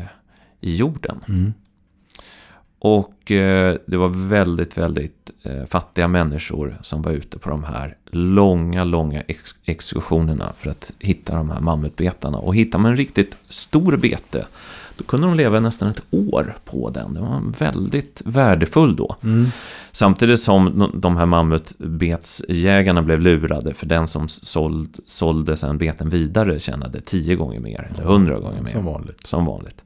i jorden. Mm. Och eh, det var väldigt, väldigt eh, fattiga människor som var ute på de här långa, långa ex exkursionerna för att hitta de här mammutbetarna. Och hittar man en riktigt stor bete, då kunde de leva nästan ett år på den. Det var väldigt värdefull då. Mm. Samtidigt som de här mammutbetsjägarna blev lurade, för den som såld, sålde sen beten vidare tjänade tio gånger mer, eller hundra gånger mer. Som vanligt. Som vanligt.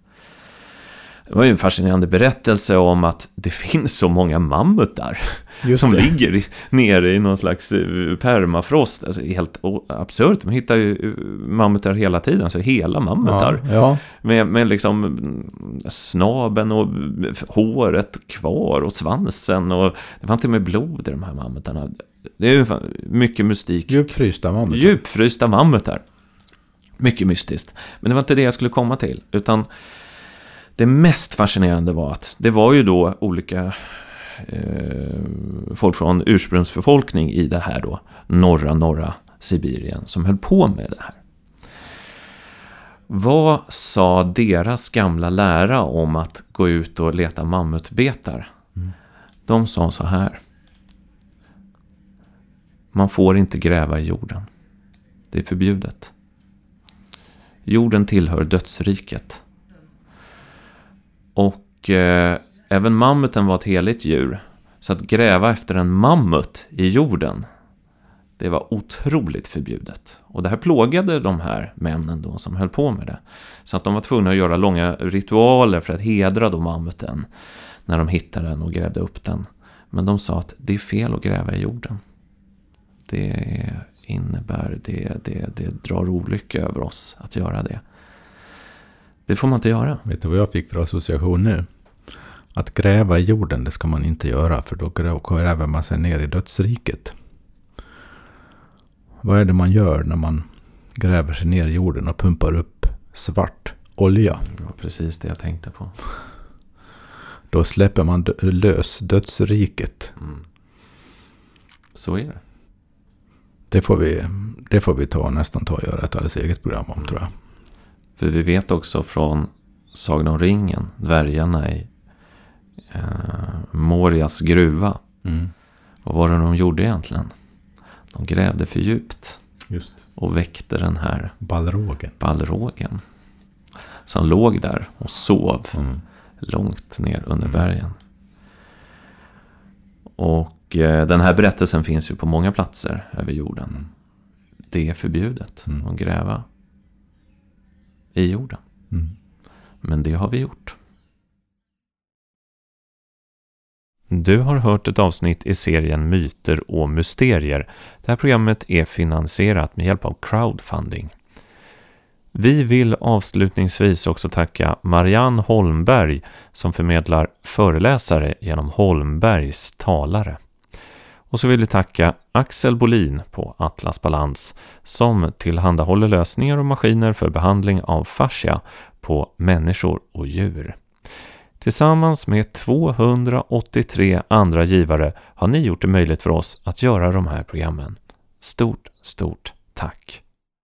Det var ju en fascinerande berättelse om att det finns så många mammutar som ligger nere i någon slags eh, permafrost. Alltså, helt absurt. Man hittar ju eh, mammutar hela tiden, så hela mammutar. Ja, ja. Med, med liksom snaben och håret kvar och svansen. Och det var inte med blod i de här mammutarna. Det är ju mycket mystik. Djupfrysta mammutar. Djupfrysta mammutar. Mycket mystiskt. Men det var inte det jag skulle komma till. Utan det mest fascinerande var att det var ju då olika eh, folk från ursprungsbefolkning i det här då norra, norra Sibirien som höll på med det här. Vad sa deras gamla lära om att gå ut och leta mammutbetar? De sa så här. Man får inte gräva i jorden. Det är förbjudet. Jorden tillhör dödsriket. Och eh, även mammuten var ett heligt djur. Så att gräva efter en mammut i jorden, det var otroligt förbjudet. Och det här plågade de här männen då som höll på med det. Så att de var tvungna att göra långa ritualer för att hedra då mammuten när de hittade den och grävde upp den. Men de sa att det är fel att gräva i jorden. Det innebär, det, det, det drar olycka över oss att göra det. Det får man inte göra. Vet du vad jag fick för association nu? Att gräva i jorden, det ska man inte göra. För då grä- gräver man sig ner i dödsriket. Vad är det man gör när man gräver sig ner i jorden och pumpar upp svart olja? Det var precis det jag tänkte på. Då släpper man dö- lös dödsriket. Mm. Så är det. Det får vi, det får vi ta nästan ta och göra ett alldeles eget program om tror jag. För vi vet också från Sagan om ringen, dvärgarna i eh, Morias gruva. Mm. Vad var det de gjorde egentligen? De grävde för djupt Just. och väckte den här Ballrogen. ballrogen. Som låg där och sov Mm. långt ner under bergen. Och eh, den här berättelsen finns ju på många platser över jorden. Det är förbjudet Mm. att gräva i jorden. Mm. Men det har vi gjort. Du har hört ett avsnitt i serien Myter och mysterier. Det här programmet är finansierat med hjälp av crowdfunding. Vi vill avslutningsvis också tacka Marianne Holmberg som förmedlar föreläsare genom Holmbergs talare. Och så vill vi tacka Axel Bolin på Atlas Balans som tillhandahåller lösningar och maskiner för behandling av fascia på människor och djur. Tillsammans med 283 andra givare har ni gjort det möjligt för oss att göra de här programmen. Stort, stort tack!